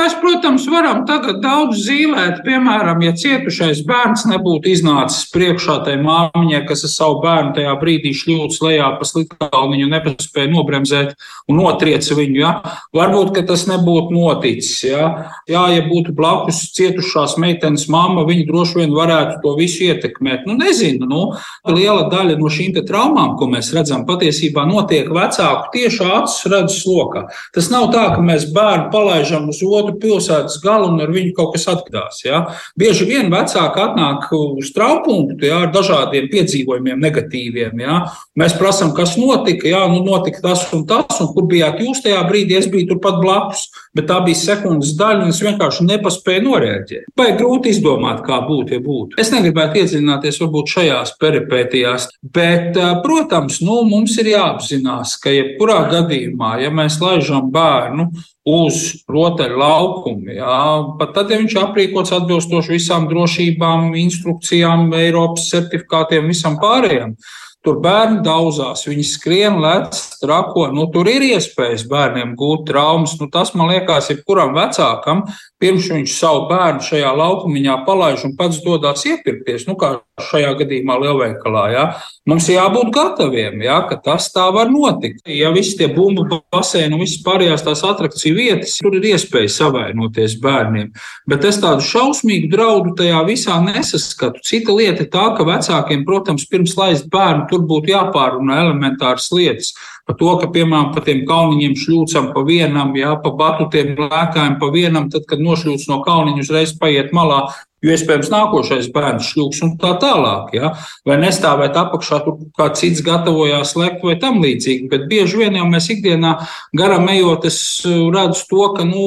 Mēs, protams, varam tagad daudz zīmēt. Piemēram, ja cietušais bērns nebūtu iznācis priekšā tai māmiņai, kas ar savu bērnu tajā brīdī šļūts lejā pa slitkalniņu, nepaspēja nobremzēt un notrieca viņu, ja? varbūt tas nebūtu noticis. Ja? Jā, ja būtu blakus cietušās meitenes mamma, viņa droši vien varētu to visu ietekmēt. Nu, nezinu, nu, liela daļa no šīm traumām, ko mēs redzam, patiesībā notiek vecāku tieši acis redzes lokā. Tas nav tā, ka mēs bērnu palaidām uz otru otru pilsētas galu un ar viņu kaut kas atgadās. Ja? Bieži vien vecāki atnāk uz traupunktu ja, ar dažādiem piedzīvojumiem, negatīviem. Ja? Mēs prasām, kas notika. Jā, nu notika tas un tas, un kur bijāt jūs tajā brīdī. Es biju turpat blakus, bet tā bija sekundes daļa, un es vienkārši nepaspēju noreaģēt. Vai grūti izdomāt, kā būtu, ja būtu. Es negribētu iedziļināties varbūt šajās peripētijās, bet, protams, nu, mums ir jāapzinās, ka jebkurā gadījumā, ja mēs laižam bērnu uz rotaļu laukumu. Jā. Pat tad, ja viņš aprīkots atbilstoši visām drošībām, instrukcijām, Eiropas certifikātiem, visam pārējiem. Tur bērni daudzās, viņi skrien, lec, trako. Nu, tur ir iespējas bērniem gūt traumas. Nu, tas, man liekas, ir kuram vecākam, pirms viņš savu bērnu šajā laukumiņā palaiž un pats dodas iepirkties. Nu, kā šajā gadījumā lielveikalā. Ja? Mums jābūt gataviem, ja, ka tas tā var notikt. Ja visi tie bumbu baseini un visas pārējās tās atrakciju vietas, tur ir iespēja savainoties bērniem. Bet es tādu šausmīgu draudu tajā visā nesaskatu. Cita lieta ir tā, ka vecākiem, protams, pirms laist bērnu, tur būtu jāpārunā elementāras lietas. Par to, ka, piemēram, pa tiem kalniņiem šļūcam pa vienam, jā, pa batutiem lēkājam pa vienam, tad, kad nošļūc no kalniņa, uzreiz paiet malā, Jo iespējams, nākošais bērns šļūks un tā tālāk. Ja? Vai nestāvēt apakšā, tur kāds cits gatavojās lekt vai tam līdzīgi. Bet bieži vien jau mēs ikdienā garām ejot, es uh, redzu to, ka nu,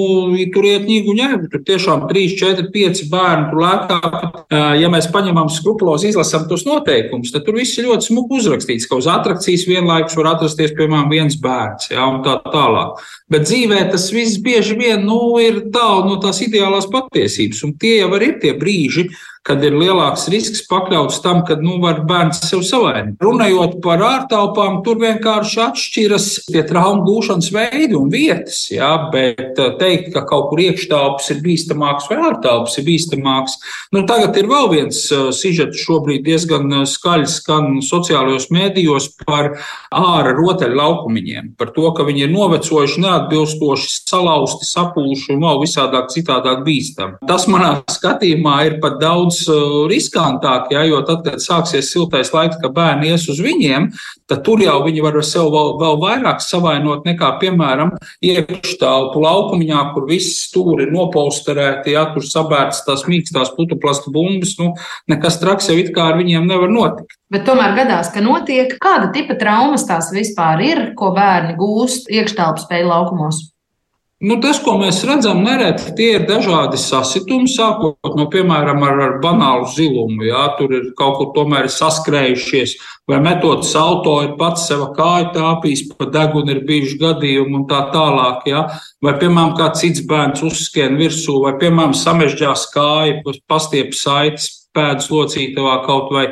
tur iet ņēgu ņēmu. Tur tiešām 3, 4, 5 bērni tur lēkā. Uh, ja mēs paņemam skrupulos, izlasām tos noteikumus, tad tur viss ir ļoti smuki uzrakstīts, ka uz atrakcijas vienlaikus var atrasties, piemēram, viens bērns ja? un tā tālāk. Bet dzīvē tas viss bieži vien nu, ir tālu no tās ideālās patiesības, un tie jau ir tie priži kad ir lielāks risks pakļauts tam, ka nu, var bērns sev savainot. Runājot par ārtelpām, tur vienkārši atšķiras tie traumu gūšanas veidi un vietas. Jā, bet eh, teikt, ka kaut kur iekštelpas ir bīstamāks vai ārtelpas ir bīstamāks. Nu, tagad ir vēl viens uh, sižets, šobrīd diezgan eh, skaļs skan sociālajos mēdījos par ārā rotaļu laukumiņiem, par to, ka viņi ir novecojuši, neatbilstoši, salauzti, sapūši un vēl visādāk citādāk bīstami. Tas manā skatījumā ir pat daudz daudz uh, riskantāk, ja, jo tad, kad sāksies siltais laiks, ka bērni ies uz viņiem, tad tur jau viņi var sev vēl, vēl vairāk savainot nekā, piemēram, iekštelpu laukumiņā, kur viss stūri ir nopolsterēti, ja tur sabērts tās mīkstās putuplastu bumbas, nu, nekas traks jau it kā ar viņiem nevar notikt. Bet tomēr gadās, ka notiek, kāda tipa traumas tās vispār ir, ko bērni gūst iekštelpu spēļu laukumos? Nu, tas, ko mēs redzam, nereti tie ir dažādi sasitumi, sākot no, piemēram, ar, ar banālu zilumu. Jā, tur ir kaut kur tomēr saskrējušies, vai metodas auto ir pats sev kāju tāpījis, pa degunu ir bijuši gadījumi un tā tālāk. Jā. Vai, piemēram, kāds cits bērns uzskrien virsū, vai, piemēram, samežģās kāju, pastiep saites pēdas locītavā kaut vai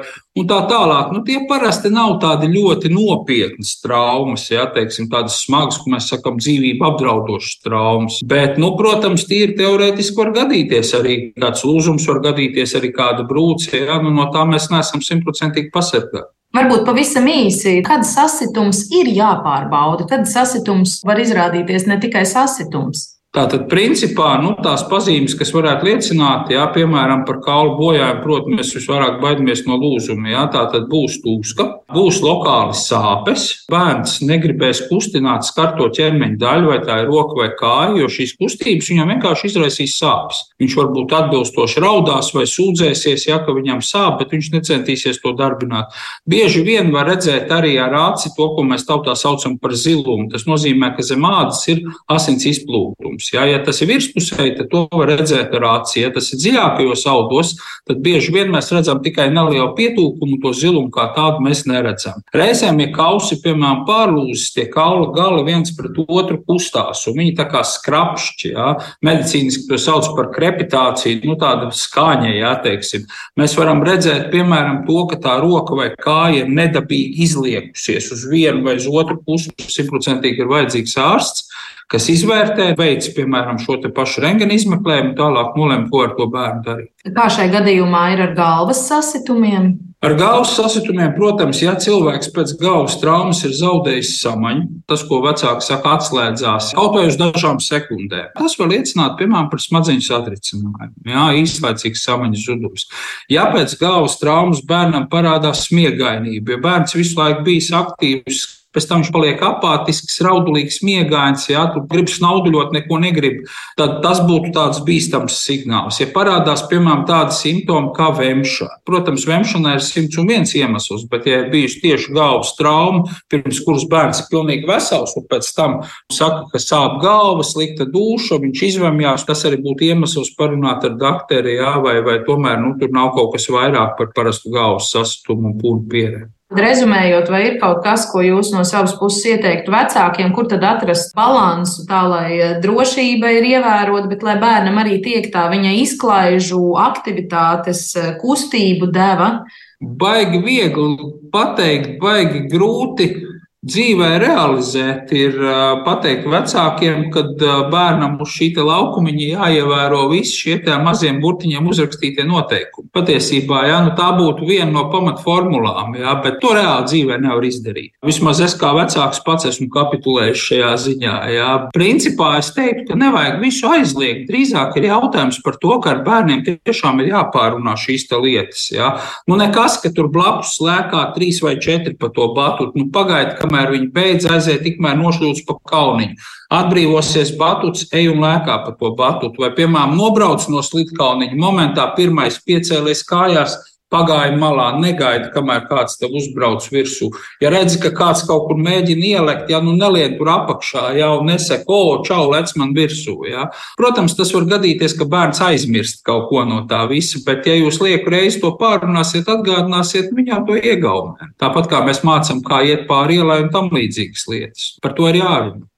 tā tālāk. Nu, tie parasti nav tādi ļoti nopietnas traumas, ja teiksim, tādas smagas, ko mēs sakām, dzīvību apdraudošas traumas. Bet, nu, protams, tīri teorētiski var gadīties arī kāds lūzums, var gadīties arī kāda brūce. Ja? Nu, no tā mēs neesam simtprocentīgi pasargāti. Varbūt pavisam īsi, kad sasitums ir jāpārbauda, kad sasitums var izrādīties ne tikai sasitums. Tātad, principā, nu, tās pazīmes, kas varētu liecināt, jā, piemēram, par kaulu bojājumu, protams, mēs visvairāk baidamies no lūzuma. Jā, tā tad būs tūska, būs lokāli sāpes, bērns negribēs kustināt skarto ķermeņa daļu, vai tā ir roka vai kāja, jo šīs kustības viņam vienkārši izraisīs sāpes. Viņš varbūt atbilstoši raudās vai sūdzēsies, ja viņam sāp, bet viņš necentīsies to darbināt. Bieži vien var redzēt arī ar aci to, ko mēs tautā saucam par zilumu. Tas nozīmē, ka zem ādas ir asins izplūdums augus. Ja, ja tas ir virspusēji, tad to var redzēt ar aci. Ja tas ir dziļākajos audos, tad bieži vien mēs redzam tikai nelielu pietūkumu, to zilumu kā tādu mēs neredzam. Reizēm, ja kausi, piemēram, pārlūzis, tie kaula gali viens pret otru kustās, un viņi tā kā skrapšķi, ja, medicīniski to sauc par krepitāciju, nu tāda skaņa, ja, teiksim. Mēs varam redzēt, piemēram, to, ka tā roka vai kāja ir nedabīgi izliekusies uz vienu vai uz otru pusi, simtprocentīgi ir vajadzīgs ārsts kas izvērtē, veids, piemēram, šo pašu rengena izmeklējumu, tālāk nolem, ko ar to bērnu darīt. Kā šai gadījumā ir ar galvas sasitumiem? Ar galvas sasitumiem, protams, ja cilvēks pēc galvas traumas ir zaudējis samaņu, tas, ko vecāki saka, atslēdzās kaut vai uz dažām sekundēm. Tas var liecināt, piemēram, par smadzeņu satricinājumu, jā, īslaicīgs samaņas zudums. Ja pēc galvas traumas bērnam parādās smiegainība, ja bērns visu laiku bijis aktīvs, pēc tam viņš paliek apātisks, raudulīgs, miegains, ja tu gribi snauduļot, neko negrib, tad tas būtu tāds bīstams signāls. Ja parādās, piemēram, tādi simptomi kā vemšana, protams, vemšanai ir simts un viens iemesls, bet, ja ir bijusi tieši galvas trauma, pirms kuras bērns ir pilnīgi vesels, un pēc tam saka, ka sāp galva, slikta duša, viņš izvemjās, tas arī būtu iemesls parunāt ar doktoru, vai, vai tomēr nu, tur nav kaut kas vairāk par parastu galvas sasitumu un pūnu pieredzi. Rezumējot, vai ir kaut kas, ko jūs no savas puses ieteiktu vecākiem, kur tad atrast balansu tā, lai eh, drošība ir ievērota, bet lai bērnam arī tiek tā viņa izklaižu aktivitātes eh, kustību deva? Baigi viegli pateikt, baigi grūti dzīvē realizēt, ir pateikt vecākiem, ka bērnam uz šī laukumiņa jāievēro visi šie maziem burtiņiem uzrakstītie noteikumi. Patiesībā jā, nu, tā būtu viena no pamatformulām, jā, bet to reāli dzīvē nevar izdarīt. Vismaz es kā vecāks pats esmu kapitulējis šajā ziņā. Jā. Principā es teiktu, ka nevajag visu aizliegt. Drīzāk ir jautājums par to, ka ar bērniem tiešām ir jāpārunā šīs lietas. Jā. Nu, nekas, ka tur blakus lēkā trīs vai četri pa to batu. Nu, pagaid, kamēr viņi beidz aiziet, tikmēr nošļūts pa kalniņu. Atbrīvosies batuts, ej un lēkā pa to batutu, vai, piemēram, nobrauc no slitkalniņa. Momentā pirmais piecēlies kājās, pagāja malā, negaida, kamēr kāds tev uzbrauc virsū. Ja redzi, ka kāds kaut kur mēģina ielikt, ja nu nelien tur apakšā, jau nesek, o, čau, lec man virsū. Ja. Protams, tas var gadīties, ka bērns aizmirst kaut ko no tā visa, bet ja jūs lieku reizi to pārunāsiet, atgādināsiet, viņā to iegaumē. Tāpat kā mēs mācām, kā iet pāri ielai un tam līdzīgas lietas. Par to ir jārunā.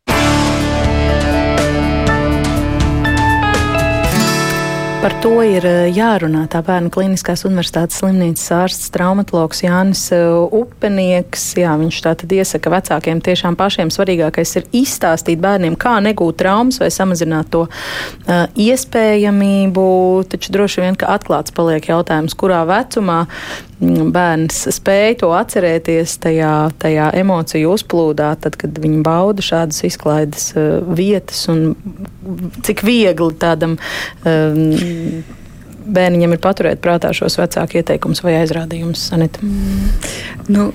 Par to ir eh, jārunā. Tā bērnu kliniskās universitātes slimnīcas ārsts, traumatologs Jānis eh, Upenieks. Jā, viņš tā tad iesaka vecākiem tiešām pašiem svarīgākais ir izstāstīt bērniem, kā negūt traumas vai samazināt to uh, iespējamību. Taču droši vien, ka atklāts paliek jautājums, kurā vecumā bērns spēja to atcerēties tajā, tajā emociju uzplūdā, tad, kad viņi bauda šādas izklaides uh, vietas un cik viegli tādam um, bērniņam ir paturēt prātā šos vecāku ieteikumus vai aizrādījumus. Mm. Nu.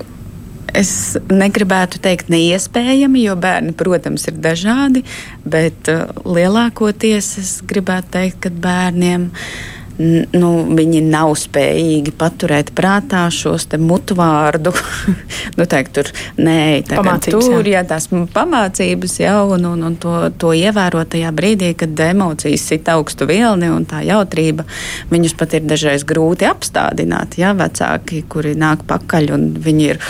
Es negribētu teikt, neiespējami, jo bērni, protams, ir dažādi, bet uh, lielākoties es gribētu teikt, ka bērniem uh, nu, viņi nav spējīgi paturēt prātā šos mutvārdu. nu, teikt, tur nē, tur jā, tās pamācības jau un, un, un to, to ievērot tajā brīdī, kad emocijas sit augstu vilni un tā jautrība, viņus pat ir dažreiz grūti apstādināt. Jā, vecāki, kuri nāk pakaļ un viņi ir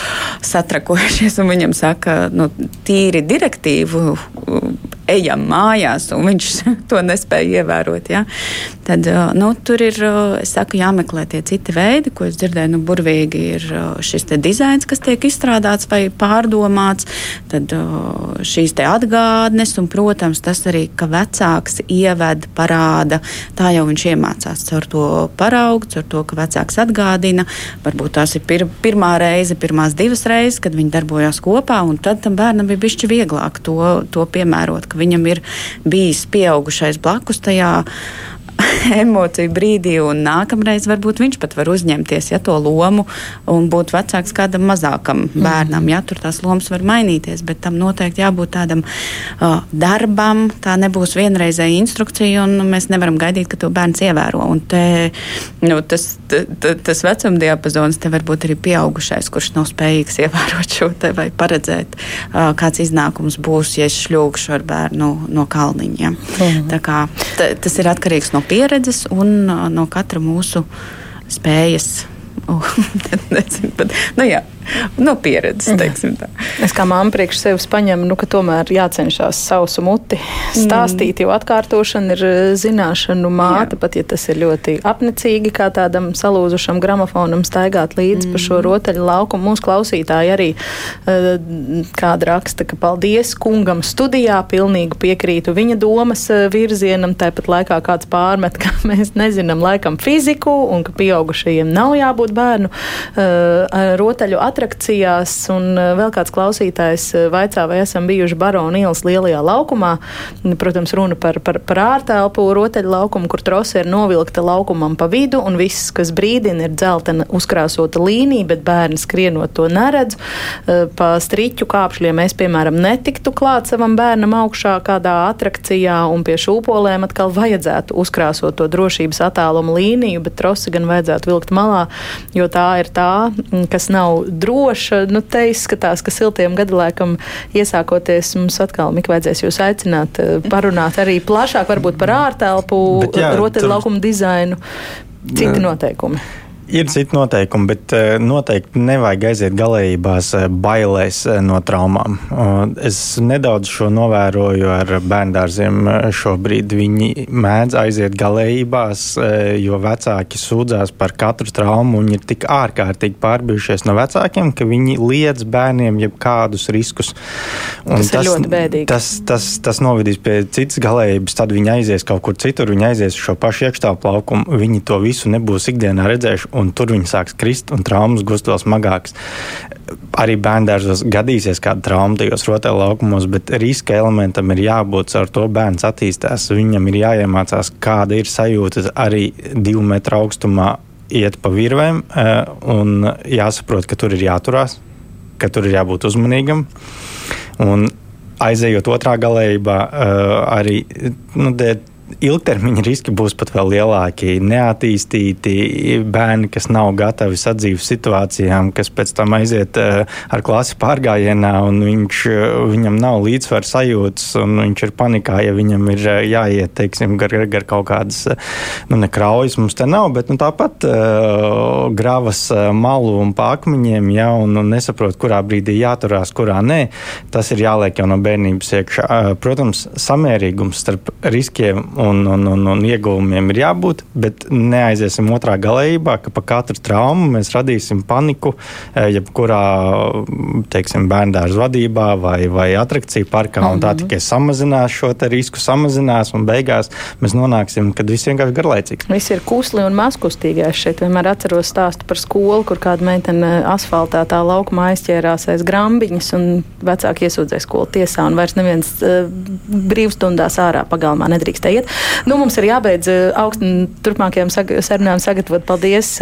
satrakojušies un viņam saka, nu, tīri direktīvu ejam mājās, un viņš to nespēja ievērot. Ja? Tad nu, tur ir saku, jāmeklē tie citi veidi, ko es dzirdēju. Nu, burvīgi ir šis dizains, kas tiek izstrādāts vai pārdomāts, tad šīs atgādnes, un, protams, tas arī, ka vecāks ieved, parāda, tā jau viņš iemācās caur to paraugu, caur to, ka vecāks atgādina. Varbūt tās ir pir pirmā reize, pirmās divas reizes, kad viņi darbojās kopā, un tad tam bērnam bija bišķi vieglāk to, to piemērot viņam ir bijis pieaugušais blakus tajā emociju brīdī, un nākamreiz varbūt viņš pat var uzņemties ja, to lomu un būt vecāks kādam mazākam mhm. bērnam. Ja, tur tās lomas var mainīties, bet tam noteikti jābūt tādam uh, darbam. Tā nebūs vienreizēja instrukcija, un mēs nevaram gaidīt, ka to bērns ievēro. Un te, nu, tas, t, t, tas vecuma diapazons te var būt arī pieaugušais, kurš nav spējīgs ievērot šo te vai paredzēt, uh, kāds iznākums būs, ja es šļūkšu ar bērnu no kalniņiem. Mhm. Tā kā, t, tas ir atkarīgs no pieredzes un no katra mūsu spējas. Oh, nezinu, bet, nu jā, no pieredzes. Es kā māma priekš sevis paņemu, nu, ka tomēr jācenšas sausu muti stāstīt, mm. jo atkārtošana ir eh, zināšanu māte, Jā. pat ja tas ir ļoti apnicīgi, kā tādam salūzušam gramofonam staigāt līdzi mm. pa šo mm. rotaļu laukumu. Mūsu klausītāji arī uh, kāda raksta, ka paldies kungam studijā, pilnīgi piekrītu viņa domas uh, virzienam, tāpat laikā kāds pārmet, ka mēs nezinām laikam fiziku un ka pieaugušajiem nav jābūt bērnu rotaļu attīstībā atrakcijās, un eh, vēl kāds klausītājs eh, vaicā, vai esam bijuši Barona ielas lielajā laukumā. Protams, runa par, par, par ārtelpu rotaļu laukumu, kur trose ir novilkta laukumam pa vidu, un viss, kas brīdina, ir dzeltena uzkrāsota līnija, bet bērni skrienot to neredz. Eh, pa striķu kāpšļiem es, piemēram, netiktu klāt savam bērnam augšā kādā atrakcijā, un pie šūpolēm atkal vajadzētu uzkrāsot to drošības attālumu līniju, bet trosi gan vajadzētu vilkt malā, jo tā ir tā, kas nav droša. Nu, te izskatās, ka siltiem gadalēkam iesākoties mums atkal Mik vajadzēs jūs aicināt eh, parunāt arī plašāk varbūt par ārtelpu, rotaļlaukumu dizainu, citi noteikumi. Ir citi noteikumi, bet eh, noteikti nevajag aiziet galējībās eh, bailēs eh, no traumām. Es nedaudz šo novēroju ar bērndārziem šobrīd. Viņi mēdz aiziet galējībās, jo vecāki sūdzās par katru traumu. Viņi ir tik ārkārtīgi pārbijušies no vecākiem, ka viņi liedz bērniem jebkādus riskus. Un tas, tas ir ļoti bēdīgi. Tas, tas, tas novedīs pie citas galējības, tad viņi aizies kaut kur citur, viņi aizies uz šo pašu iekštāvu plaukumu. Viņi to visu nebūs ikdienā redzējuši un tur viņi sāks krist un traumas gūst vēl smagākas. Arī bērngārzos gadīsies kāda trauma tajos rotaļlaukumos, bet riska elementam ir jābūt ar to bērns attīstās. Viņam ir jāiemācās, kāda ir sajūta arī divu metru augstumā iet pa virvēm eh, un jāsaprot, ka tur ir jāturās, ka tur ir jābūt uzmanīgam. Un aizejot otrā galējībā, eh, arī nu, ilgtermiņa riski būs pat vēl lielāki. Neattīstīti bērni, kas nav gatavi sadzīves situācijām, kas pēc tam aiziet uh, ar klasi pārgājienā, un viņš, uh, viņam nav līdzsvaru sajūtas, un viņš ir panikā, ja viņam ir uh, jāiet teiksim, gar, gar kaut kādas nu, nekraujas. Mums te nav, bet nu, tāpat uh, gravas malu un pakmiņiem, ja, un, un nesaprot, kurā brīdī jāturās, kurā nē. Tas ir jāliek jau no bērnības iekšā. Protams, samērīgums starp riskiem un, un, un, un ieguvumiem ir jābūt, bet neaiziesim otrā galējībā, ka pa katru traumu mēs radīsim paniku, eh, jebkurā teiksim, bērndārza vadībā vai, vai atrakciju parkā, un tā mhm. tikai samazinās šo risku, samazinās, un beigās mēs nonāksim, kad viss vienkārši garlaicīgs. Viss ir kusli un mazkustīgais. Šeit vienmēr atceros stāstu par skolu, kur kāda meitene asfaltā tā laukumā aizķērās aiz grambiņas, un vecāki iesūdzēja skolu tiesā, un vairs neviens uh, brīvstundās ārā pagalmā nedrīkst iet. Nu, mums ir jābeidz augst, turpmākajām sag sarunām sagatavot. Paldies!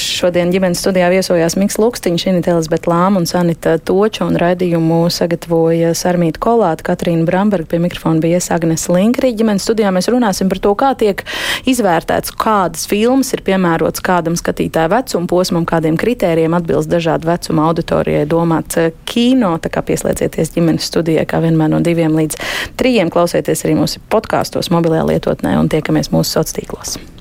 Šodien ģimenes studijā viesojās Miks Lukstiņš, Inita Elizabete Lāma un Sanita Toča un raidījumu sagatavoja Sarmīta Kolāta, Katrīna Bramberga, pie mikrofona bija Agnes Linkrī. Ģimenes studijā mēs runāsim par to, kā tiek izvērtēts, kādas filmas ir piemērotas kādam skatītāju vecuma posmam, kādiem kritērijiem atbilst dažādu vecuma auditorijai domāts kino. Tā kā pieslēdzieties ģimenes studijai, kā vienmēr no diviem līdz trījiem. Klausieties arī mūsu podkāstos, mobilajā lietotnē un tiekamies mūsu sociālos tīklos.